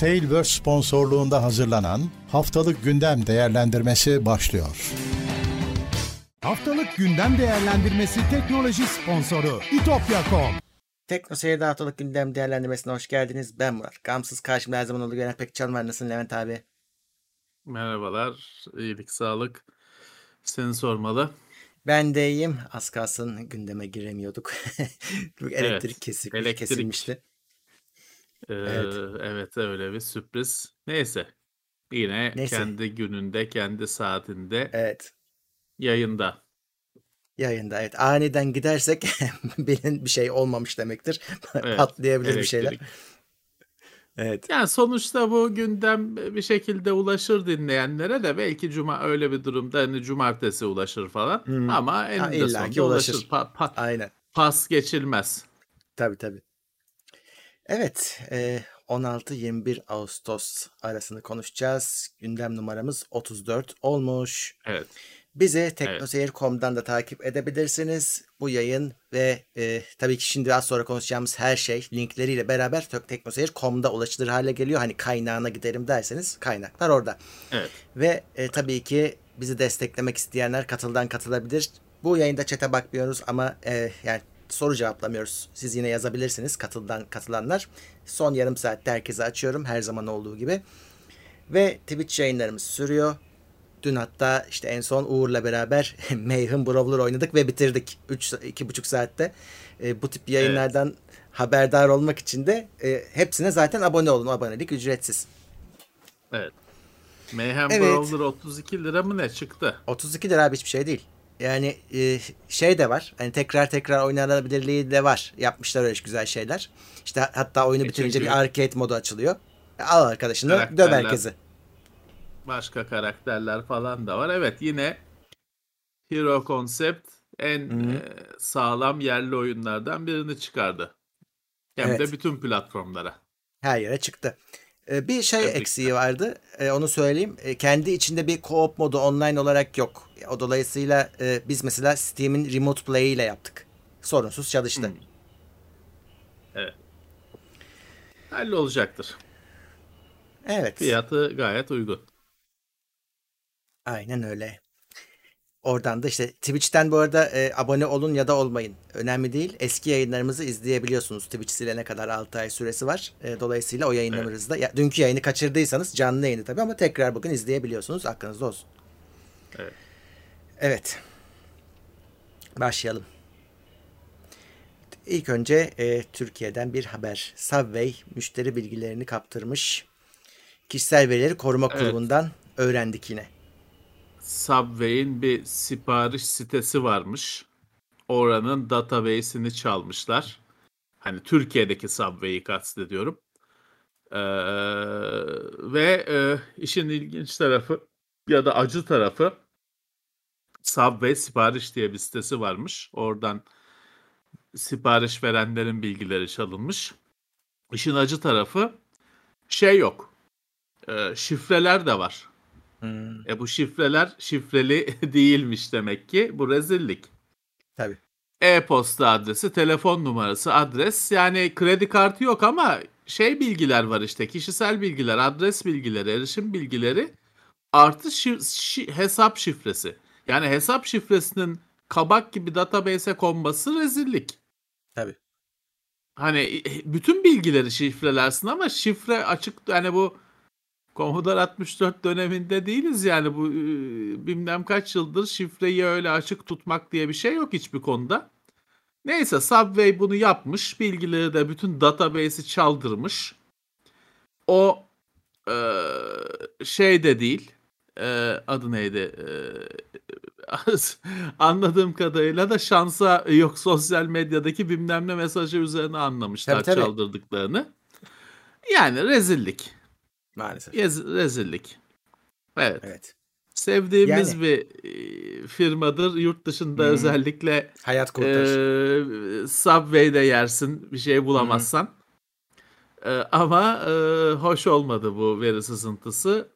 Tailverse sponsorluğunda hazırlanan Haftalık Gündem Değerlendirmesi başlıyor. Haftalık Gündem Değerlendirmesi teknoloji sponsoru itopya.com Tekno Seyir'de haftalık gündem değerlendirmesine hoş geldiniz. Ben Murat. Gamsız karşımda her zaman olduğu Levent Pekcan var. Nasılsın Levent abi? Merhabalar, iyilik, sağlık. Seni sormalı. Ben de iyiyim. Az kalsın gündeme giremiyorduk. elektrik Evet, kesik, elektrik. kesilmişti. Ee, Evet. evet. öyle bir sürpriz. Neyse, yine Neyse. kendi gününde, kendi saatinde Evet. yayında. Yayında evet. Aniden gidersek bilin bir şey olmamış demektir. Evet, Patlayabilir bir şeyler. elektrik. Evet. Yani sonuçta bu gündem bir şekilde ulaşır dinleyenlere de belki cuma öyle bir durumda hani cumartesi ulaşır falan. Hı. Ama eninde illaki sonunda ulaşır. ulaşır. Pa- pa- Aynen. pas geçilmez. Tabii tabii. Evet. e, 16-21 Ağustos arasını konuşacağız. Gündem numaramız 34 olmuş. Evet. Bizi teknoseyir.com'dan da takip edebilirsiniz. Bu yayın ve e, tabii ki şimdi az sonra konuşacağımız her şey linkleriyle beraber tek- teknoseyir.com'da ulaşılır hale geliyor. Hani kaynağına giderim derseniz kaynaklar orada. Evet. Ve e, tabii ki bizi desteklemek isteyenler katıldan katılabilir. Bu yayında çete bakmıyoruz ama e, yani soru cevaplamıyoruz. Siz yine yazabilirsiniz katıldan katılanlar. Son yarım saatte herkese açıyorum her zaman olduğu gibi. Ve Twitch yayınlarımız sürüyor. Dün hatta işte en son Uğur'la beraber Mayhem Brawler oynadık ve bitirdik. 3 2,5 saatte. E, bu tip yayınlardan haberdar olmak için de e, hepsine zaten abone olun. Abonelik ücretsiz. Evet. Mayhem Evet. Brawler 32 lira mı ne çıktı? 32 lira abi hiçbir şey değil. Yani e, şey de var. Hani tekrar tekrar oynanabilirliği de var. Yapmışlar öyle güzel şeyler. İşte hatta oyunu bitirince bir arcade modu açılıyor. Al arkadaşını döv herkesi. başka karakterler falan da var. Evet yine Hero Concept en Hı. e, sağlam yerli oyunlardan birini çıkardı. Hem Evet. de bütün platformlara. Her yere çıktı. E, bir şey Tebrikler. eksiği vardı. E, onu söyleyeyim. E, kendi içinde bir co-op modu online olarak yok. O dolayısıyla e, biz mesela Steam'in Remote Play ile yaptık. Sorunsuz çalıştı. Hı. Evet. Hallolacaktır. Evet. Fiyatı gayet uygun. Aynen öyle. Oradan da işte Twitch'ten bu arada e, abone olun ya da olmayın. Önemli değil. Eski yayınlarımızı izleyebiliyorsunuz. Twitch silene kadar 6 ay süresi var. E, dolayısıyla o yayınlarımızda ya, dünkü yayını kaçırdıysanız canlı yayını tabii ama tekrar bugün izleyebiliyorsunuz. Aklınızda olsun. Evet. Evet. Başlayalım. İlk önce e, Türkiye'den bir haber. Subway müşteri bilgilerini kaptırmış. Kişisel verileri koruma Evet. kurumundan öğrendik yine. Subway'in bir sipariş sitesi varmış. Oranın database'ini çalmışlar. Hani Türkiye'deki Subway'i kastediyorum. Ee, ve e, işin ilginç tarafı ya da acı tarafı Subway sipariş diye bir sitesi varmış. Oradan sipariş verenlerin bilgileri çalınmış. İşin acı tarafı şey yok. Ee, şifreler de var. Hmm, E bu şifreler şifreli değilmiş demek ki. Bu rezillik. tabii. E-posta adresi, telefon numarası, adres. Yani kredi kartı yok ama şey bilgiler var işte. Kişisel bilgiler, adres bilgileri, erişim bilgileri artı şi- şi- hesap şifresi. Yani hesap şifresinin kabak gibi database'e konması rezillik. Tabii. Hani e, bütün bilgileri şifrelersin ama şifre açık yani bu Commodore 64 döneminde değiliz yani bu e, bilmem kaç yıldır şifreyi öyle açık tutmak diye bir şey yok hiçbir konuda. Neyse Subway bunu yapmış. Bilgileri de bütün database'i çaldırmış. O e, şey de değil. E, adı neydi? E, anladığım kadarıyla da şansa yok sosyal medyadaki bilmem ne mesajı üzerine anlamışlar Tabii, tabii. çaldırdıklarını. Yani rezillik. Maalesef. Yez- rezillik. Evet. Evet. Sevdiğimiz Yani- bir e, firmadır. Yurt dışında Hı. özellikle Hayat kurtarır. e, Subway'de yersin bir şey bulamazsan. E, ama e, hoş olmadı bu veri sızıntısı.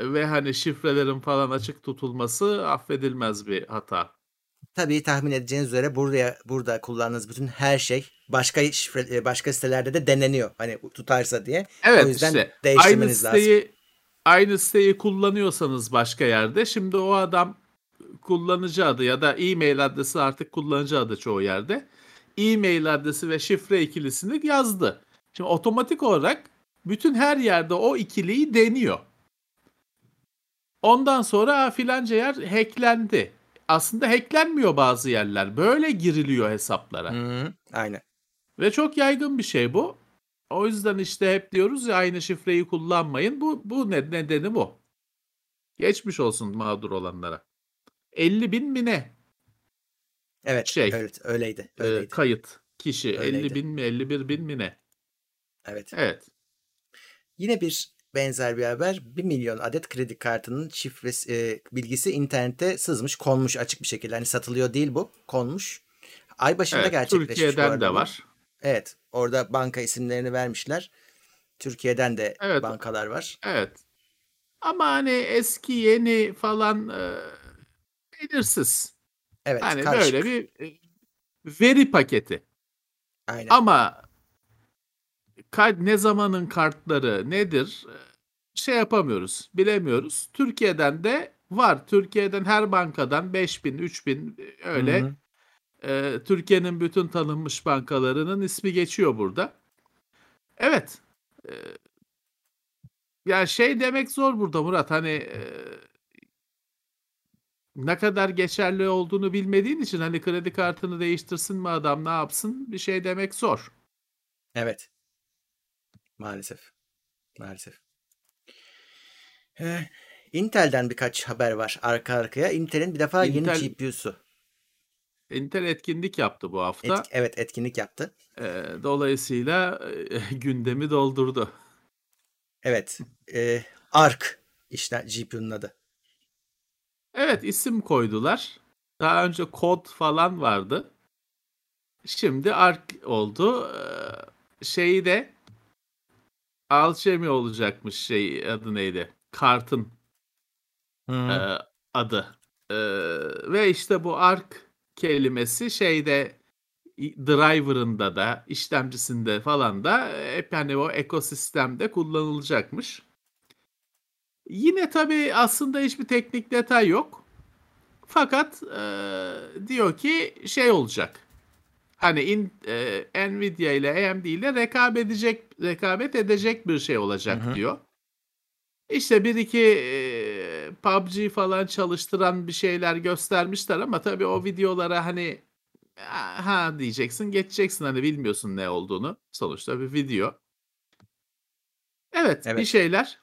Ve hani şifrelerin falan açık tutulması affedilmez bir hata. Tabii tahmin edeceğiniz üzere buraya burada kullandığınız bütün her şey başka şifre, e, başka sitelerde de deneniyor. Hani tutarsa diye. Evet o yüzden işte aynı değiştirmeniz lazım. siteyi aynı siteyi kullanıyorsanız başka yerde şimdi o adam kullanıcı adı ya da e-mail adresi artık kullanıcı adı çoğu yerde. E-mail adresi ve şifre ikilisini yazdı. Şimdi otomatik olarak bütün her yerde o ikiliyi deniyor. Ondan sonra "Aa, filanca yer hacklendi. Aslında hacklenmiyor bazı yerler. Böyle giriliyor hesaplara. Hı, aynen. Ve çok yaygın bir şey bu. O yüzden işte hep diyoruz ya aynı şifreyi kullanmayın. Bu, bu ne- nedeni bu. Geçmiş olsun mağdur olanlara. 50 bin mi ne Evet. Şey, evet öyleydi. e, Öyleydi. kayıt kişi? 50 Öyleydi. bin mi 51 bin mi ne? evet. Evet. Yine bir benzer bir haber. 1 milyon adet kredi kartının şifresi e, bilgisi internete sızmış, konmuş açık bir şekilde. Hani satılıyor değil bu, konmuş. Ay başında evet. gerçekleşmiş Türkiye'den de var. Evet. Orada banka isimlerini vermişler. Türkiye'den de Evet. bankalar var. Evet. Ama hani eski yeni falan e, belirsiz. Evet. Hani karışık. böyle bir e, veri paketi. Aynen. Ama ne zamanın kartları nedir e, şey yapamıyoruz, bilemiyoruz. Türkiye'den de var. Türkiye'den her bankadan 5000, 3000 e, öyle Hı hı. e, Türkiye'nin bütün tanınmış bankalarının ismi geçiyor burada. Evet. E, yani şey demek zor burada Murat. Hani e, ne kadar geçerli olduğunu bilmediğin için hani kredi kartını değiştirsin mi adam ne yapsın bir şey demek zor. Evet. Maalesef. Maalesef. Eh, Intel'den birkaç haber var arka arkaya. Intel'in bir defa yeni Intel- GPU'su. Intel etkinlik yaptı bu hafta. Et- evet etkinlik yaptı. Ee, dolayısıyla e, gündemi doldurdu. Evet. E, Arc işte GPU'nun adı. Evet isim koydular. Daha önce kod falan vardı. Şimdi Arc oldu. Ee, şeyi de Alchemy olacakmış şey adı neydi? Kartın e, adı. E, ve işte bu Arc kelimesi şeyde driver'ında da işlemcisinde falan da hep hani o ekosistemde kullanılacakmış. Yine tabii aslında hiçbir teknik detay yok. Fakat e, diyor ki şey olacak. Hani in, e, Nvidia ile AMD ile rekabet edecek rekabet edecek bir şey olacak Hı hı. diyor. İşte bir iki e, PUBG falan çalıştıran bir şeyler göstermişler ama tabii o videolara hani ha diyeceksin geçeceksin hani bilmiyorsun ne olduğunu. Sonuçta bir video. Evet, bir Evet. şeyler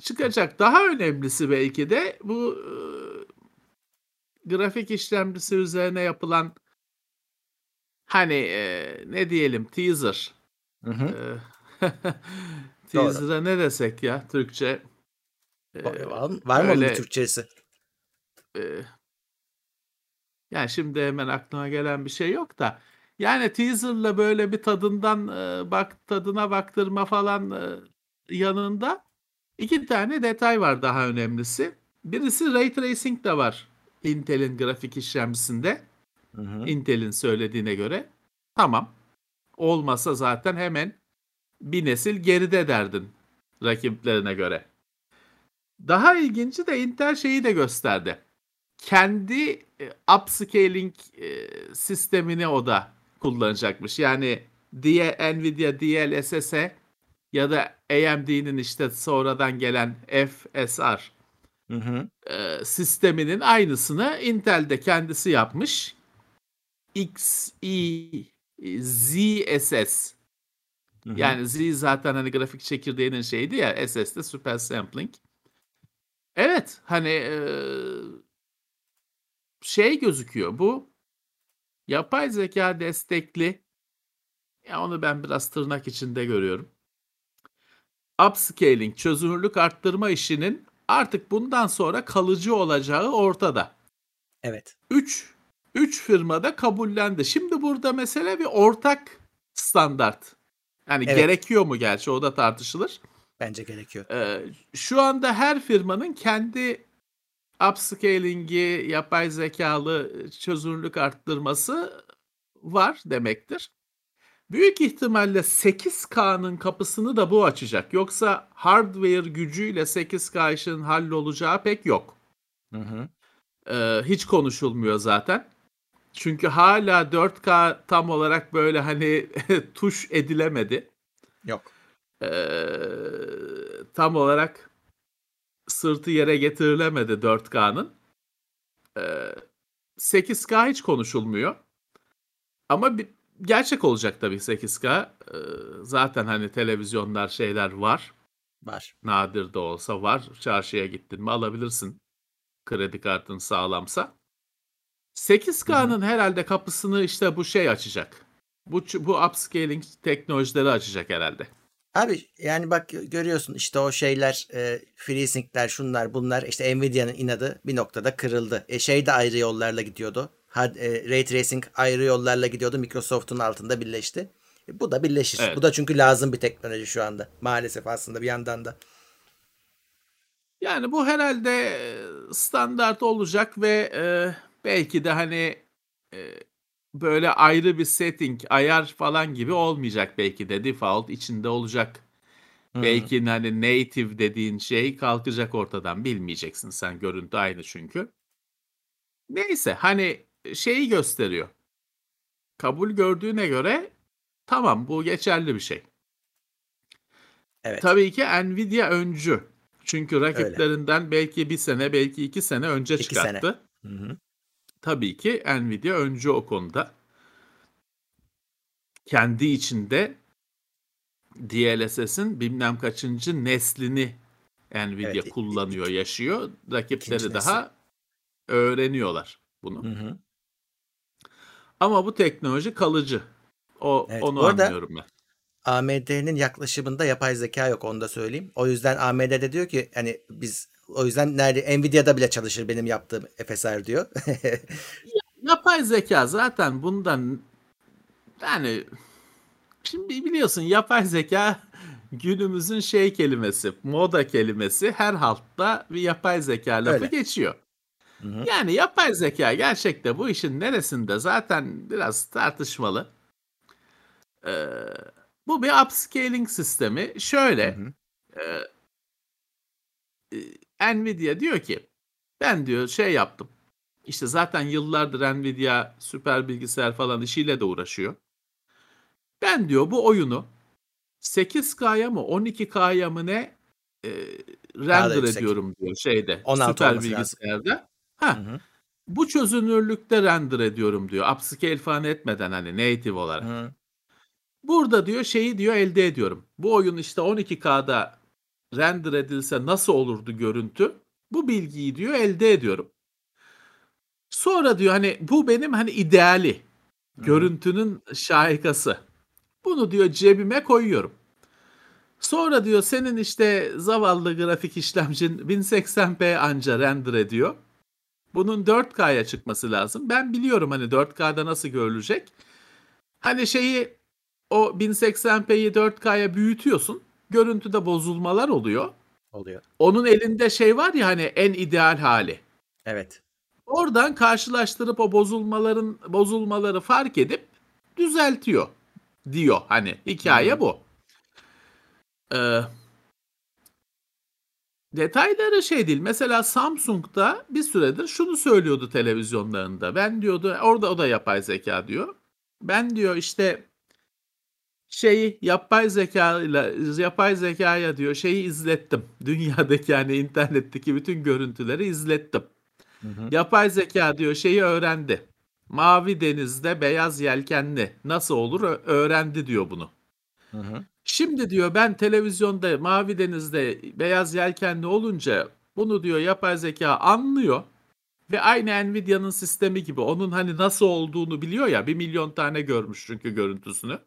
çıkacak. Daha önemlisi belki de bu e, grafik işlemcisi üzerine yapılan hani e, ne diyelim teaser. Hı hı. E, teaser'a ne desek ya Türkçe? E, Var mı var mı öyle- Türkçesi? e, yani şimdi hemen aklıma gelen bir şey yok da yani teaser'la böyle bir tadından e, bak tadına baktırma falan e, yanında iki tane detay var daha önemlisi. Birisi ray tracing de var Intel'in grafik işlemcisinde. Hı hı. Intel'in söylediğine göre. Tamam. Olmasa zaten hemen bir nesil geride derdin rakiplerine göre. Daha ilginci de Intel şeyi de gösterdi. Kendi e, upscaling e, sistemini o da kullanacakmış. Yani diye Nvidia DLSS'e ya da AMD'nin işte sonradan gelen FSR Hı hı. e, sisteminin aynısını Intel'de kendisi yapmış. XEZSS yani Z zaten hani grafik çekirdeğinin şeydi ya SS de Super Sampling. Evet hani e, şey gözüküyor bu yapay zeka destekli ya onu ben biraz tırnak içinde görüyorum. Upscaling, çözünürlük arttırma işinin artık bundan sonra kalıcı olacağı ortada. Evet. 3 3 firmada kabullendi. Şimdi burada mesele bir ortak standart. Yani Evet. gerekiyor mu gerçi o da tartışılır. Bence gerekiyor. Ee, şu anda her firmanın kendi upscaling'i, yapay zekalı çözünürlük arttırması var demektir. Büyük ihtimalle 8K'nın kapısını da bu açacak. Yoksa hardware gücüyle 8K işin hallolacağı pek yok. Hı hı. Ee, hiç konuşulmuyor zaten. Çünkü hala 4K tam olarak böyle hani tuş edilemedi. Yok. Ee, tam olarak sırtı yere getirilemedi 4K'nın. Ee, 8K hiç konuşulmuyor. Ama bir, gerçek olacak tabii 8K. Ee, zaten hani televizyonlar şeyler var. Var. Nadir de olsa var. Çarşıya gittin mi alabilirsin. Kredi kartın sağlamsa. 8K'nın herhalde kapısını işte bu şey açacak. Bu bu upscaling teknolojileri açacak herhalde. Abi yani bak görüyorsun işte o şeyler e, FreeSync'ler şunlar bunlar işte Nvidia'nın inadı bir noktada kırıldı. E, şey de ayrı yollarla gidiyordu. Had, e, Ray Tracing ayrı yollarla gidiyordu. Microsoft'un altında birleşti. E, bu da birleşir. Evet. Bu da çünkü lazım bir teknoloji şu anda. Maalesef aslında bir yandan da. Yani bu herhalde standart olacak ve e, belki de hani e, böyle ayrı bir setting, ayar falan gibi olmayacak belki de default içinde olacak. Hı. Belki hani native dediğin şey kalkacak ortadan bilmeyeceksin sen görüntü aynı çünkü. Neyse hani şeyi gösteriyor. Kabul gördüğüne göre tamam bu geçerli bir şey. Evet. Tabii ki Nvidia öncü. Çünkü rakiplerinden belki bir sene belki iki sene önce İki çıkarttı. Hı hı. Tabii ki Nvidia öncü o konuda. Kendi içinde DLSS'in bilmem kaçıncı neslini Nvidia Evet, kullanıyor, yaşıyor. Rakipleri ikinci daha öğreniyorlar bunu. Hı hı. Ama bu teknoloji kalıcı. O Evet, onu bu arada- anlıyorum ben. AMD'nin yaklaşımında yapay zeka yok onu da söyleyeyim. O yüzden AMD de diyor ki hani biz o yüzden nerede Nvidia'da bile çalışır benim yaptığım FSR diyor. Yapay zeka zaten bundan yani şimdi biliyorsun yapay zeka günümüzün şey kelimesi, moda kelimesi her haltta bir yapay zeka lafı Öyle. geçiyor. Hı hı. Yani yapay zeka gerçekte bu işin neresinde zaten biraz tartışmalı. Ee, bu bir upscaling sistemi. Şöyle, Hı hı. e, Nvidia diyor ki ben diyor şey yaptım. İşte zaten yıllardır Nvidia süper bilgisayar falan işiyle de uğraşıyor. Ben diyor bu oyunu 8K'ya mı 12K'ya mı ne e, render ediyorum diyor şeyde 16 süper bilgisayarda. Ha, bu çözünürlükte render ediyorum diyor. Upscale falan etmeden hani native olarak. Hı. Burada diyor şeyi diyor elde ediyorum. Bu oyun işte 12K'da render edilse nasıl olurdu görüntü? Bu bilgiyi diyor elde ediyorum. Sonra diyor hani bu benim hani ideali. Görüntünün şahikası. Bunu diyor cebime koyuyorum. Sonra diyor senin işte zavallı grafik işlemcin 1080p anca render ediyor. Bunun 4K'ya çıkması lazım. Ben biliyorum hani 4K'da nasıl görülecek. Hani şeyi o 1080p'yi 4K'ya büyütüyorsun. Görüntüde bozulmalar oluyor. Oluyor. Onun elinde şey var ya hani en ideal hali. Evet. Oradan karşılaştırıp o bozulmaların bozulmaları fark edip düzeltiyor diyor. Hani hikaye Hmm. bu. Ee, detayları şey değil. Mesela Samsung'da bir süredir şunu söylüyordu televizyonlarında. Ben diyordu orada o da yapay zeka diyor. Ben diyor işte şeyi yapay zeka ile yapay zekaya diyor şeyi izlettim. Dünyadaki yani internetteki bütün görüntüleri izlettim. Hı hı. Yapay zeka diyor şeyi öğrendi. Mavi denizde beyaz yelkenli nasıl olur öğrendi diyor bunu. Hı hı. Şimdi diyor ben televizyonda mavi denizde beyaz yelkenli olunca bunu diyor yapay zeka anlıyor. Ve aynı Nvidia'nın sistemi gibi onun hani nasıl olduğunu biliyor ya bir milyon tane görmüş çünkü görüntüsünü.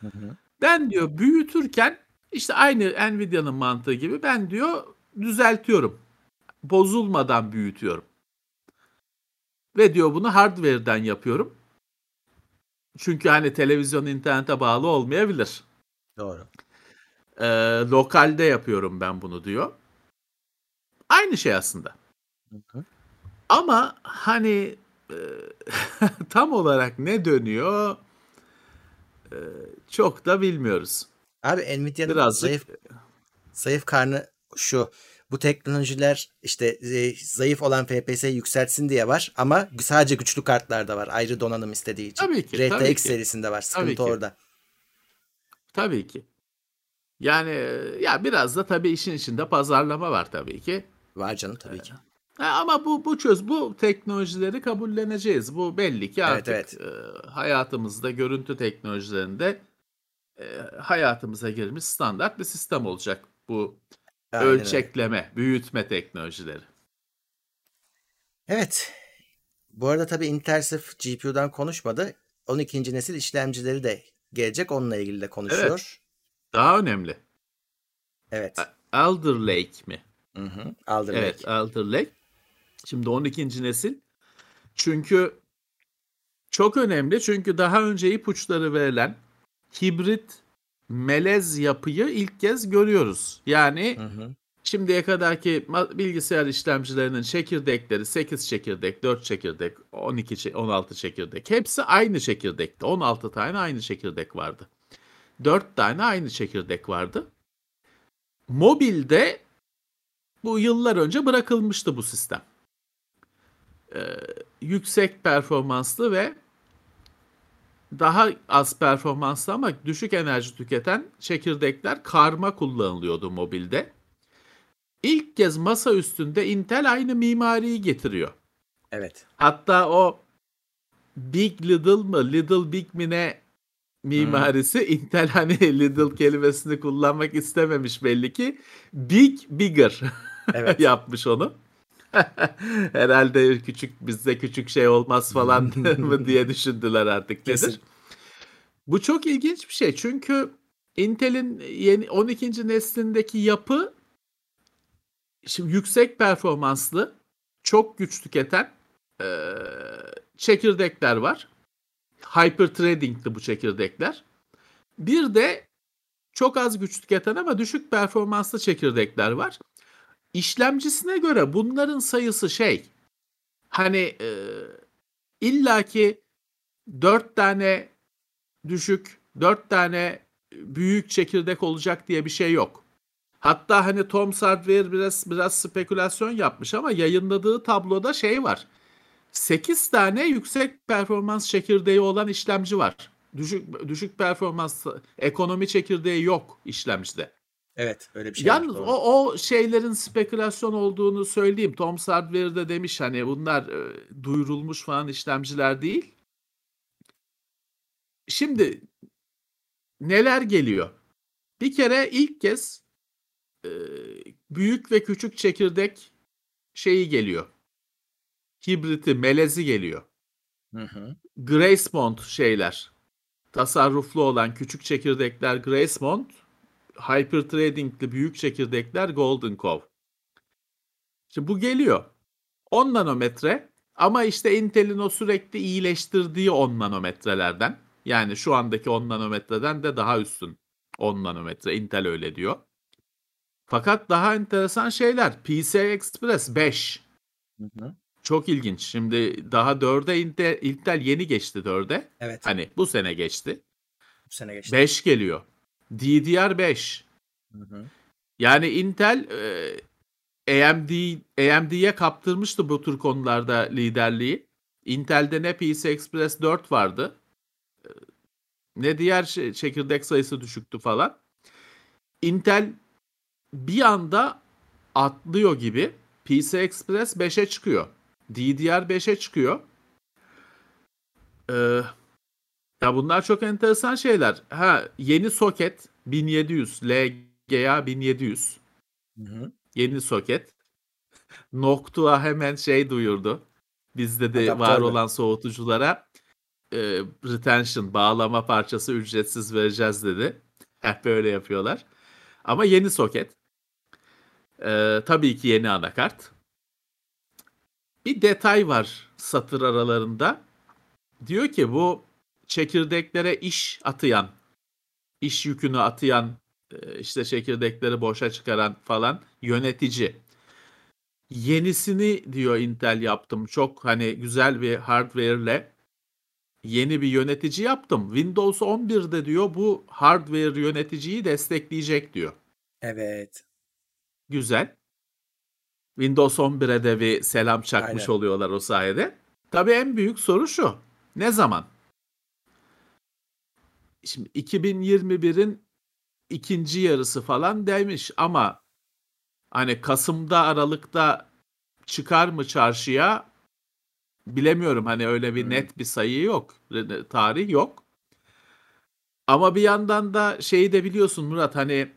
Hı hı. Ben diyor büyütürken işte aynı Nvidia'nın mantığı gibi ben diyor düzeltiyorum. Bozulmadan büyütüyorum. Ve diyor bunu hardware'den yapıyorum. Çünkü hani televizyon internete bağlı olmayabilir. Doğru. Ee, lokalde yapıyorum ben bunu diyor. Aynı şey aslında. Ama hani e, tam olarak ne dönüyor e, çok da bilmiyoruz. Abi Nvidia'nın Birazcık zayıf zayıf karnı şu. Bu teknolojiler işte e, zayıf olan FPS'yi yükseltsin diye var ama sadece güçlü kartlarda var. Ayrı donanım istediği için. tabii ki, RTX tabii ki, serisinde var. tabii Sıkıntı ki, orada. tabii ki. Yani ya biraz da tabii işin içinde pazarlama var tabii ki. Var canım tabii ki. Ha, ama bu bu çöz bu teknolojileri kabulleneceğiz. Bu belli ki Evet artık evet. e, hayatımızda görüntü teknolojilerinde e, hayatımıza girmiş standart bir sistem olacak bu Aynen öyle. ölçekleme, büyütme teknolojileri. Evet. Bu arada tabii Intel sırf GPU'dan konuşmadı. 12. nesil işlemcileri de gelecek. Onunla ilgili de Evet, konuşuyor. daha önemli. Evet. A- Alder Lake mi? Hı hı. Alder Evet, Lake. Alder Lake. Şimdi 12. nesil. Çünkü çok önemli çünkü daha önce ipuçları verilen hibrit melez yapıyı ilk kez görüyoruz. Yani Hı hı. şimdiye kadarki bilgisayar işlemcilerinin çekirdekleri 8 çekirdek, 4 çekirdek, 12 çe- 16 çekirdek hepsi aynı çekirdekte. 16 tane aynı çekirdek vardı. 4 tane aynı çekirdek vardı. Mobilde bu yıllar önce bırakılmıştı bu sistem. Ee, yüksek performanslı ve daha az performanslı ama düşük enerji tüketen çekirdekler karma kullanılıyordu mobilde. İlk kez masa üstünde Intel aynı mimariyi getiriyor. Evet. Hatta o Big Little mı, Little Big mi ne mimarisi Intel hani Little kelimesini kullanmak istememiş belli ki. Big Bigger Evet. yapmış onu. Herhalde küçük bizde küçük şey olmaz falan mı diye düşündüler artık nedir? Kesin. Bu çok ilginç bir şey çünkü Intel'in yeni 12. neslindeki yapı şimdi yüksek performanslı, çok güç tüketen eee, çekirdekler var. Hyper trading'li bu çekirdekler. Bir de çok az güç tüketen ama düşük performanslı çekirdekler var. İşlemcisine göre bunların sayısı şey hani e, illaki 4 tane düşük 4 tane büyük çekirdek olacak diye bir şey yok. Hatta hani Tom Hardware biraz biraz spekülasyon yapmış ama yayınladığı tabloda şey var. 8 tane yüksek performans çekirdeği olan işlemci var. Düşük düşük performans ekonomi çekirdeği yok işlemcide. Evet. Öyle bir şey. Yalnız o, o şeylerin spekülasyon olduğunu söyleyeyim. Tom Hardware de demiş hani bunlar e, duyurulmuş falan işlemciler değil. Şimdi neler geliyor? Bir kere ilk kez e, büyük ve küçük çekirdek şeyi geliyor. Hibriti, melezi geliyor. Hı hı. Gracemont şeyler. Tasarruflu olan küçük çekirdekler Gracemont, Hyper Trading'li büyük çekirdekler Golden Cove. Şimdi bu geliyor. 10 nanometre ama işte Intel'in o sürekli iyileştirdiği 10 nanometrelerden. Yani şu andaki 10 nanometreden de daha üstün 10 nanometre. Intel öyle diyor. Fakat daha enteresan şeyler. PCI Express 5. Hı hı. Çok ilginç. Şimdi daha 4'e Intel, Intel yeni geçti 4'e. Evet. Hani bu sene geçti. Bu sene geçti. 5 geliyor. DDR5. Hı hı. Yani Intel e, AMD AMD'ye kaptırmıştı bu tür konularda liderliği. Intel'de ne PCI Express 4 vardı. e, Ne diğer şey- çekirdek sayısı düşüktü falan. Intel bir anda atlıyor gibi PCI Express 5'e çıkıyor. DDR5'e çıkıyor. Ee, ya bunlar çok enteresan şeyler. Ha yeni soket 1700 LGA 1700 Hı hı. yeni soket. Noctua hemen şey duyurdu. Bizde de var Adaptörlü. olan soğutuculara e, retention bağlama parçası ücretsiz vereceğiz dedi. Hep böyle yapıyorlar. Ama yeni soket. E, tabii ki yeni anakart. Bir detay var satır aralarında. Diyor ki bu çekirdeklere iş atayan, iş yükünü atayan, e, işte çekirdekleri boşa çıkaran falan yönetici. yenisini diyor Intel yaptım. Çok hani güzel bir hardware'le yeni bir yönetici yaptım. Windows 11'de diyor bu hardware yöneticiyi destekleyecek diyor. Evet. Güzel. Windows 11'e de bir selam çakmış Aynen. oluyorlar o sayede. Tabii en büyük soru şu. Ne zaman? Şimdi 2021'in ikinci yarısı falan demiş ama hani Kasım'da Aralık'ta çıkar mı çarşıya bilemiyorum. Hani öyle bir net bir sayı yok. Tarih yok. Ama bir yandan da şeyi de biliyorsun Murat hani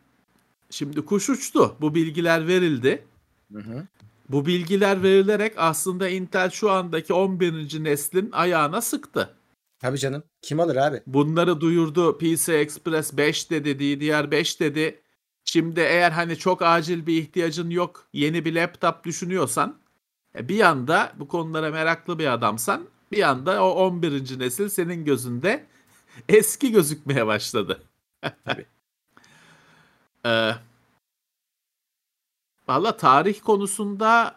şimdi kuş uçtu. Bu bilgiler verildi. Hı hı. Bu bilgiler verilerek aslında Intel şu andaki 11. neslin ayağına sıktı. Tabii canım. Kim alır abi? Bunları duyurdu. PC Express 5 dedi, DDR5 dedi. Şimdi eğer hani çok acil bir ihtiyacın yok, yeni bir laptop düşünüyorsan, e, bir anda bu konulara meraklı bir adamsan, bir anda o 11. nesil senin gözünde eski gözükmeye başladı. Tabii. Ee, Valla tarih konusunda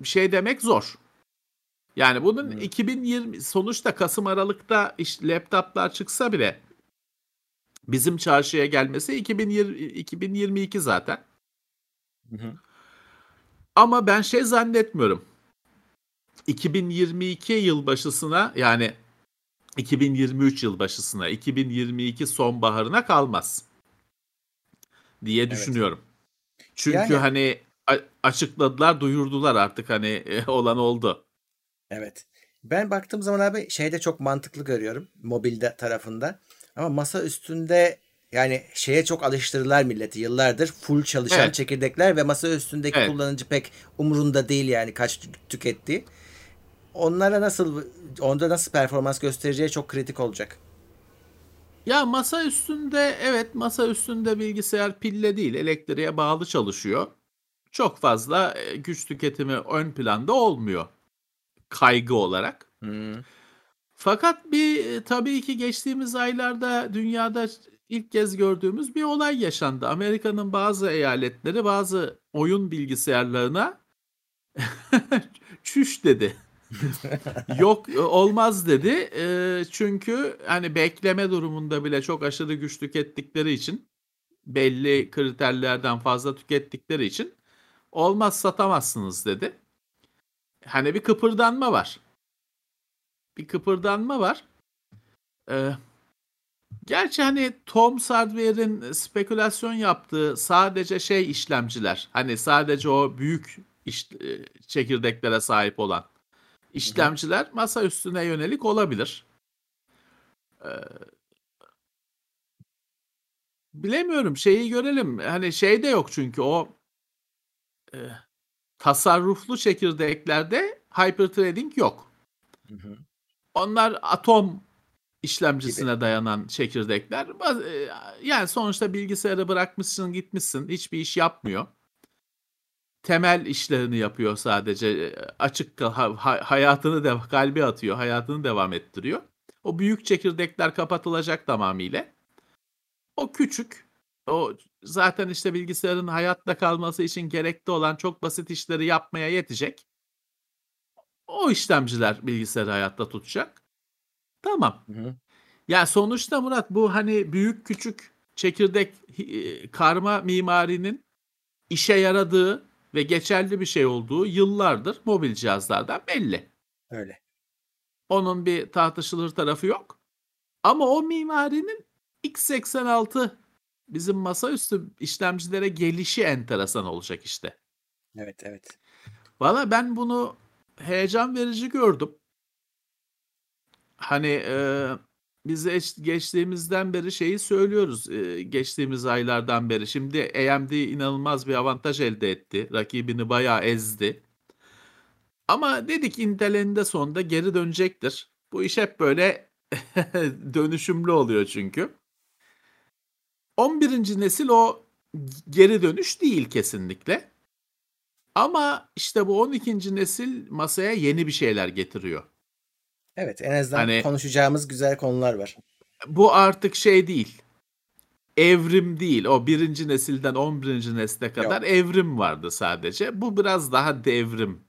bir şey demek zor. Yani bunun Hmm. 2020 sonuçta Kasım Aralık'ta işte laptoplar çıksa bile bizim çarşıya gelmesi 2020, 2022 zaten. Hı. Ama ben şey zannetmiyorum. 2022 yılbaşısına yani 2023 yılbaşısına, 2022 sonbaharına kalmaz diye düşünüyorum. Çünkü Yani- hani açıkladılar, duyurdular artık hani e, olan oldu. Evet. Ben baktığım zaman abi şeyde çok mantıklı görüyorum. Mobilde tarafında. Ama masa üstünde yani şeye çok alıştırırlar milleti yıllardır. Full çalışan Evet. çekirdekler ve masa üstündeki Evet. kullanıcı pek umurunda değil yani kaç tü- tükettiği. Onlara nasıl onda nasıl performans göstereceği çok kritik olacak. Ya masa üstünde evet masa üstünde bilgisayar pille değil elektriğe bağlı çalışıyor. Çok fazla e, güç tüketimi ön planda olmuyor kaygı olarak. Hmm. Fakat bir e, tabii ki geçtiğimiz aylarda dünyada ilk kez gördüğümüz bir olay yaşandı. Amerika'nın bazı eyaletleri bazı oyun bilgisayarlarına çüş dedi. Yok e, olmaz dedi. E, çünkü hani bekleme durumunda bile çok aşırı güç tükettikleri için belli kriterlerden fazla tükettikleri için olmaz satamazsınız dedi. Hani bir kıpırdanma var. Bir kıpırdanma var. Ee, gerçi hani Tom Hardware'in spekülasyon yaptığı sadece şey işlemciler. Hani sadece o büyük iş, e, çekirdeklere sahip olan işlemciler masa üstüne yönelik olabilir. Ee, bilemiyorum şeyi görelim. Hani şey de yok çünkü o e, tasarruflu çekirdeklerde hyperthreading yok. Hı hı. Onlar atom işlemcisine dayanan çekirdekler. E, Yani sonuçta bilgisayarı bırakmışsın gitmişsin hiçbir iş yapmıyor. Temel işlerini yapıyor sadece. E, Açık hayatını da kalbi atıyor, hayatını devam ettiriyor. O büyük çekirdekler kapatılacak tamamıyla. O küçük, o zaten işte bilgisayarın hayatta kalması için gerekli olan çok basit işleri yapmaya yetecek. O işlemciler bilgisayarı hayatta tutacak. Tamam. Hı hı. Ya sonuçta Murat bu hani büyük küçük çekirdek e, karma mimarinin işe yaradığı ve geçerli bir şey olduğu yıllardır mobil cihazlardan belli. Öyle. Onun bir tartışılır tarafı yok. Ama o mimarinin x86 bizim masaüstü işlemcilere gelişi enteresan olacak işte. Evet evet. Valla ben bunu heyecan verici gördüm. Hani e, biz geçtiğimizden beri şeyi söylüyoruz. e, geçtiğimiz aylardan beri. Şimdi AMD inanılmaz bir avantaj elde etti. Rakibini bayağı ezdi. Ama dedik Intel eninde sonunda geri dönecektir. Bu iş hep böyle dönüşümlü oluyor çünkü. 11. nesil o geri dönüş değil kesinlikle. Ama işte bu 12. nesil masaya yeni bir şeyler getiriyor. Evet en azından Hani- konuşacağımız güzel konular var. Bu artık şey değil. evrim değil. O birinci nesilden 11. nesle kadar Yok. evrim vardı sadece. Bu biraz daha devrim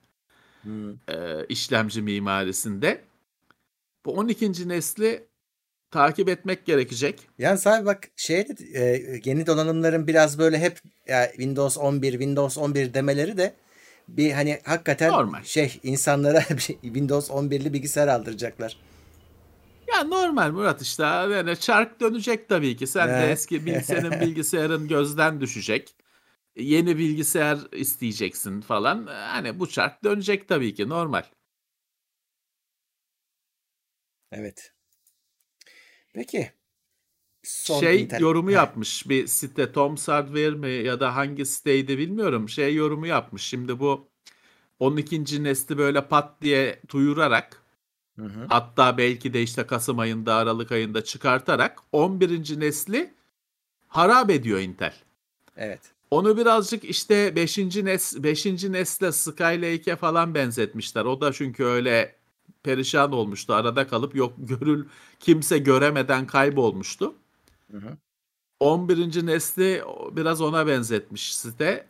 Hmm. e, işlemci mimarisinde. Bu 12. nesli takip etmek gerekecek. Yalnız abi bak şey de, e, yeni donanımların biraz böyle hep ya, Windows 11, Windows 11 demeleri de bir hani hakikaten Normal. şey insanlara bir Windows 11'li bilgisayar aldıracaklar. Ya normal Murat işte yani çark dönecek tabii ki. Sen de eski bil- senin bilgisayarın gözden düşecek. Yeni bilgisayar isteyeceksin falan. Hani bu çark dönecek tabii ki normal. Evet. Peki. Son şey Intel- yorumu yapmış bir site Tom Hardware mi ya da hangi siteydi bilmiyorum. Şey yorumu yapmış. Şimdi bu 12. nesli böyle pat diye duyurarak Hı hı. hatta belki de işte Kasım ayında Aralık ayında çıkartarak 11. nesli harap ediyor Intel. Evet. Onu birazcık işte 5. nes 5. nesle Skylake'e falan benzetmişler. O da çünkü öyle perişan olmuştu. Arada kalıp yok görül kimse göremeden kaybolmuştu. Hı hı. 11. nesli biraz ona benzetmiş site.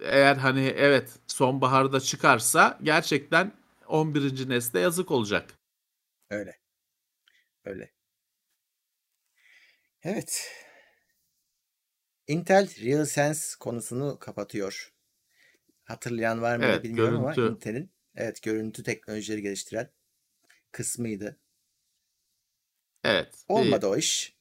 Eğer hani evet sonbaharda çıkarsa gerçekten 11. nesle yazık olacak. Öyle. Öyle. Evet. Intel RealSense konusunu kapatıyor. Hatırlayan var mı Evet, bilmiyorum ama görüntü. Intel'in evet görüntü teknolojileri geliştiren kısmıydı. Evet. Olmadı o iş.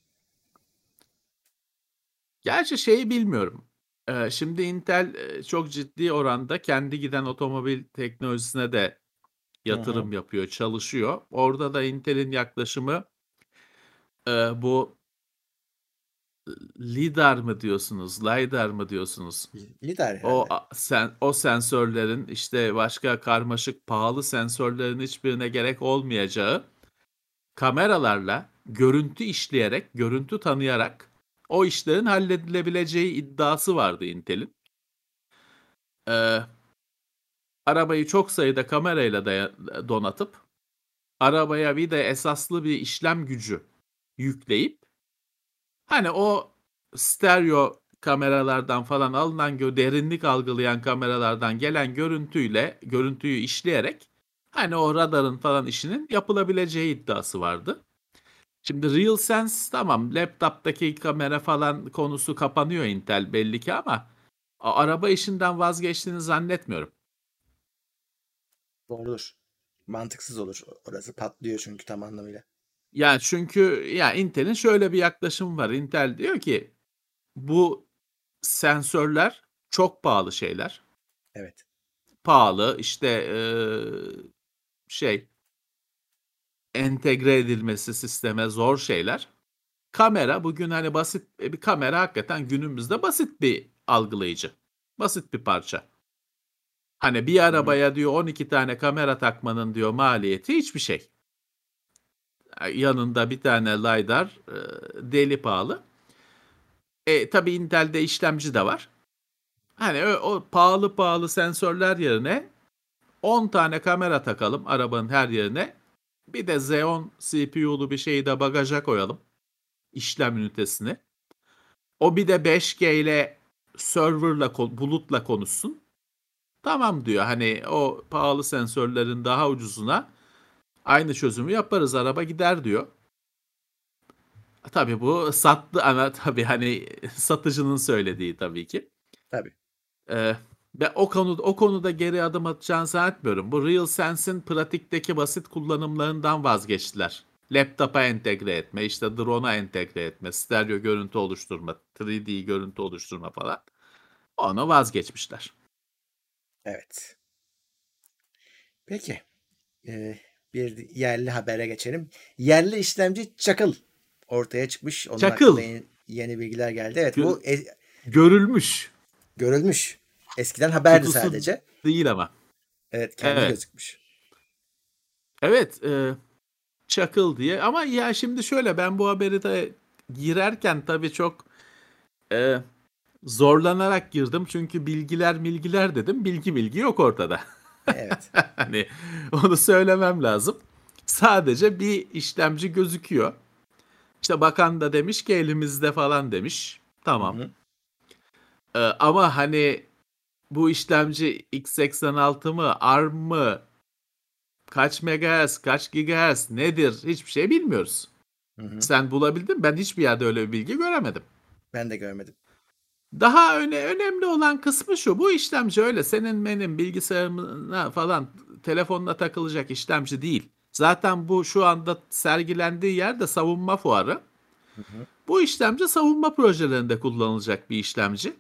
Gerçi şeyi bilmiyorum. Ee, şimdi Intel e, çok ciddi oranda kendi giden otomobil teknolojisine de yatırım yapıyor, çalışıyor. Orada da Intel'in yaklaşımı e, bu lidar mı diyorsunuz, lidar mı diyorsunuz? Lidar herhalde. O a- sen o sensörlerin işte başka karmaşık pahalı sensörlerin hiçbirine gerek olmayacağı kameralarla görüntü işleyerek, görüntü tanıyarak o işlerin halledilebileceği iddiası vardı Intel'in. Ee, arabayı çok sayıda kamerayla donatıp arabaya bir de esaslı bir işlem gücü yükleyip hani o stereo kameralardan falan alınan derinlik algılayan kameralardan gelen görüntüyle görüntüyü işleyerek hani o radarın falan işinin yapılabileceği iddiası vardı. Şimdi RealSense tamam laptop'taki kamera falan konusu kapanıyor Intel belli ki ama araba işinden vazgeçtiğini zannetmiyorum. Doğrudur. Mantıksız olur. Orası patlıyor çünkü tam anlamıyla. Yani çünkü ya Intel'in şöyle bir yaklaşımı var. Intel diyor ki bu sensörler çok pahalı şeyler. Evet. Pahalı işte eee, şey entegre edilmesi sisteme zor şeyler. Kamera bugün hani basit e, bir kamera hakikaten günümüzde basit bir algılayıcı. Basit bir parça. Hani bir arabaya diyor 12 tane kamera takmanın diyor maliyeti hiçbir şey. Yanında bir tane LiDAR e, deli pahalı. E tabii Intel'de işlemci de var. Hani o, o pahalı pahalı sensörler yerine 10 tane kamera takalım arabanın her yerine. Bir de Xeon CPU'lu bir şeyi de bagaja koyalım. İşlem ünitesini. O bir de 5G ile serverla bulutla konuşsun. Tamam diyor. Hani o pahalı sensörlerin daha ucuzuna aynı çözümü yaparız. Araba gider diyor. Tabii bu sattı ama tabii hani satıcının söylediği tabii ki. Tabii. Ee, ve o konu o konuda geri adım atacağını zannetmiyorum. Bu RealSense'in pratikteki basit kullanımlarından vazgeçtiler. Laptopa entegre etme, işte drone'a entegre etme, stereo görüntü oluşturma, 3D görüntü oluşturma falan. Onu vazgeçmişler. Evet. Peki. Ee, bir yerli habere geçelim. Yerli işlemci Çakıl ortaya çıkmış. Onun Çakıl. yeni, yeni bilgiler geldi. Evet Gö- bu e- Görülmüş görülmüş. Eskiden haberdi Kutusu- sadece. değil ama. Evet kendi Evet. gözükmüş. Evet, e, çakıl diye. Ama ya şimdi şöyle ben bu haberi de girerken tabii çok e, zorlanarak girdim. Çünkü bilgiler milgiler dedim. Bilgi bilgi yok ortada. Evet. hani onu söylemem lazım. Sadece bir işlemci gözüküyor. İşte bakan da demiş ki elimizde falan demiş. Tamam. Hı hı. Ee, ama hani bu işlemci x86 mı, ARM mı, kaç megahertz, kaç gigahertz nedir hiçbir şey bilmiyoruz. Hı hı. Sen bulabildin? Ben hiçbir yerde öyle bir bilgi göremedim. Ben de görmedim. Daha öne, önemli olan kısmı şu. Bu işlemci öyle senin benim bilgisayarına falan telefonuna takılacak işlemci değil. Zaten bu şu anda sergilendiği yer de savunma fuarı. Bu işlemci savunma projelerinde kullanılacak bir işlemci.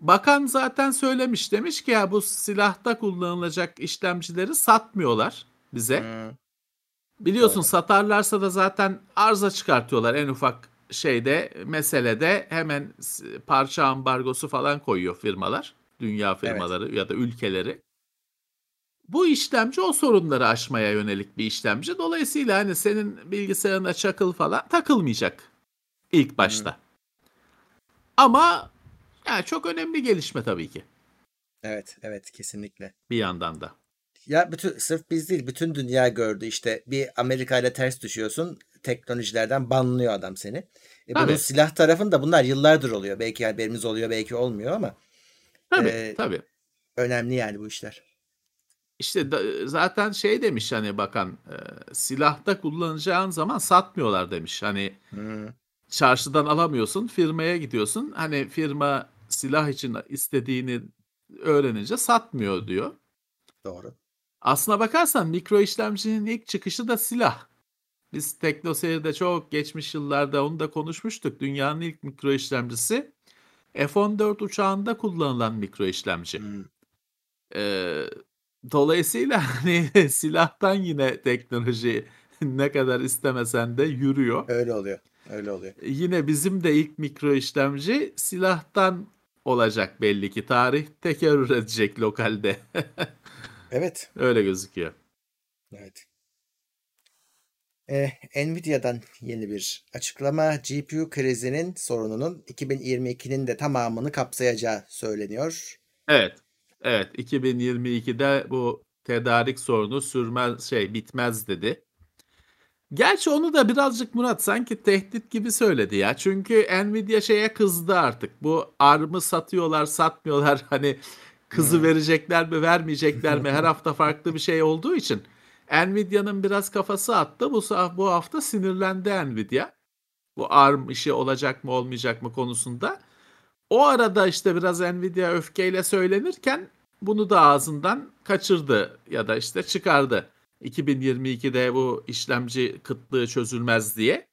Bakan zaten söylemiş demiş ki ya bu silahta kullanılacak işlemcileri satmıyorlar bize. Hı. Biliyorsun Doğru. satarlarsa da zaten arıza çıkartıyorlar en ufak şeyde meselede hemen parça ambargosu falan koyuyor firmalar. Dünya firmaları ya da ülkeleri. Bu işlemci o sorunları aşmaya yönelik bir işlemci. Dolayısıyla hani senin bilgisayarına çakıl falan takılmayacak ilk başta. Ama yani çok önemli gelişme tabii ki Evet, evet kesinlikle. bir yandan da. Ya bütün sırf biz değil bütün dünya gördü işte bir Amerika ile ters düşüyorsun teknolojilerden banlıyor adam seni. E bunun silah tarafında bunlar yıllardır oluyor. Belki haberimiz oluyor belki olmuyor ama Tabii Ee, tabii. önemli yani bu işler. İşte da- zaten şey demiş hani bakan e, silahta kullanacağın zaman satmıyorlar demiş. Hani Hı. çarşıdan alamıyorsun firmaya gidiyorsun. Hani firma silah için istediğini öğrenince satmıyor diyor. Doğru. Aslına bakarsan mikro işlemcinin ilk çıkışı da silah. Biz TeknoSeyir'de çok geçmiş yıllarda onu da konuşmuştuk. Dünyanın ilk mikro işlemcisi F-14 uçağında kullanılan mikro işlemci. Hı. Ee, dolayısıyla hani silahtan yine teknoloji ne kadar istemesen de yürüyor. Öyle oluyor. Öyle oluyor. Yine bizim de ilk mikro işlemci silahtan olacak belli ki. Tarih tekerrür edecek lokalde. Evet. Öyle gözüküyor. Evet. Eh, Nvidia'dan yeni bir açıklama. GPU krizinin sorununun 2022'nin de tamamını kapsayacağı söyleniyor. Evet. Evet. 2022'de bu tedarik sorunu sürmez şey bitmez dedi. Gerçi onu da birazcık Murat sanki tehdit gibi söyledi ya. Çünkü Nvidia şeye kızdı artık. Bu ARM'ı satıyorlar, satmıyorlar. Hani kızı verecekler mi, vermeyecekler mi? Her hafta farklı bir şey olduğu için Nvidia'nın biraz kafası attı. Bu bu hafta sinirlendi Nvidia. Bu ARM işi olacak mı, olmayacak mı konusunda. O arada işte biraz Nvidia öfkeyle söylenirken bunu da ağzından kaçırdı ya da işte çıkardı. 2022'de bu işlemci kıtlığı çözülmez diye.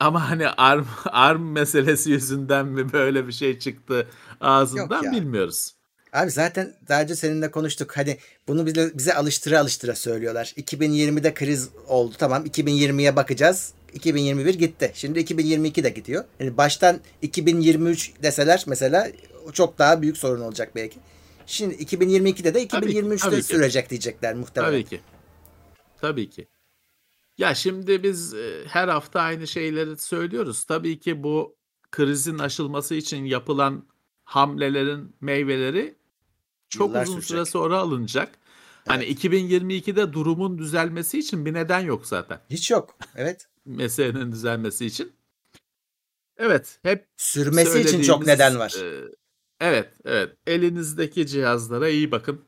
Ama hani ARM, ARM meselesi yüzünden mi böyle bir şey çıktı ağzından bilmiyoruz. Abi zaten daha önce seninle konuştuk. Hani bunu bize, bize alıştıra alıştıra söylüyorlar. 2020'de kriz oldu. Tamam 2020'ye bakacağız. 2021 gitti. Şimdi 2022 de gidiyor. Yani baştan 2023 deseler mesela çok daha büyük sorun olacak belki. Şimdi 2022'de de Tabii ki, 2023'te tabii ki. sürecek diyecekler muhtemelen. Tabii ki. Tabii ki. Ya şimdi biz e, her hafta aynı şeyleri söylüyoruz. Tabii ki bu krizin aşılması için yapılan hamlelerin meyveleri çok Yıllar uzun sürecek. süre sonra alınacak. Hani 2022'de durumun düzelmesi için bir neden yok zaten. Hiç yok. Evet. Meselenin düzelmesi için. Evet, hep Sürmesi için çok neden var. e, evet, evet. Elinizdeki cihazlara iyi bakın.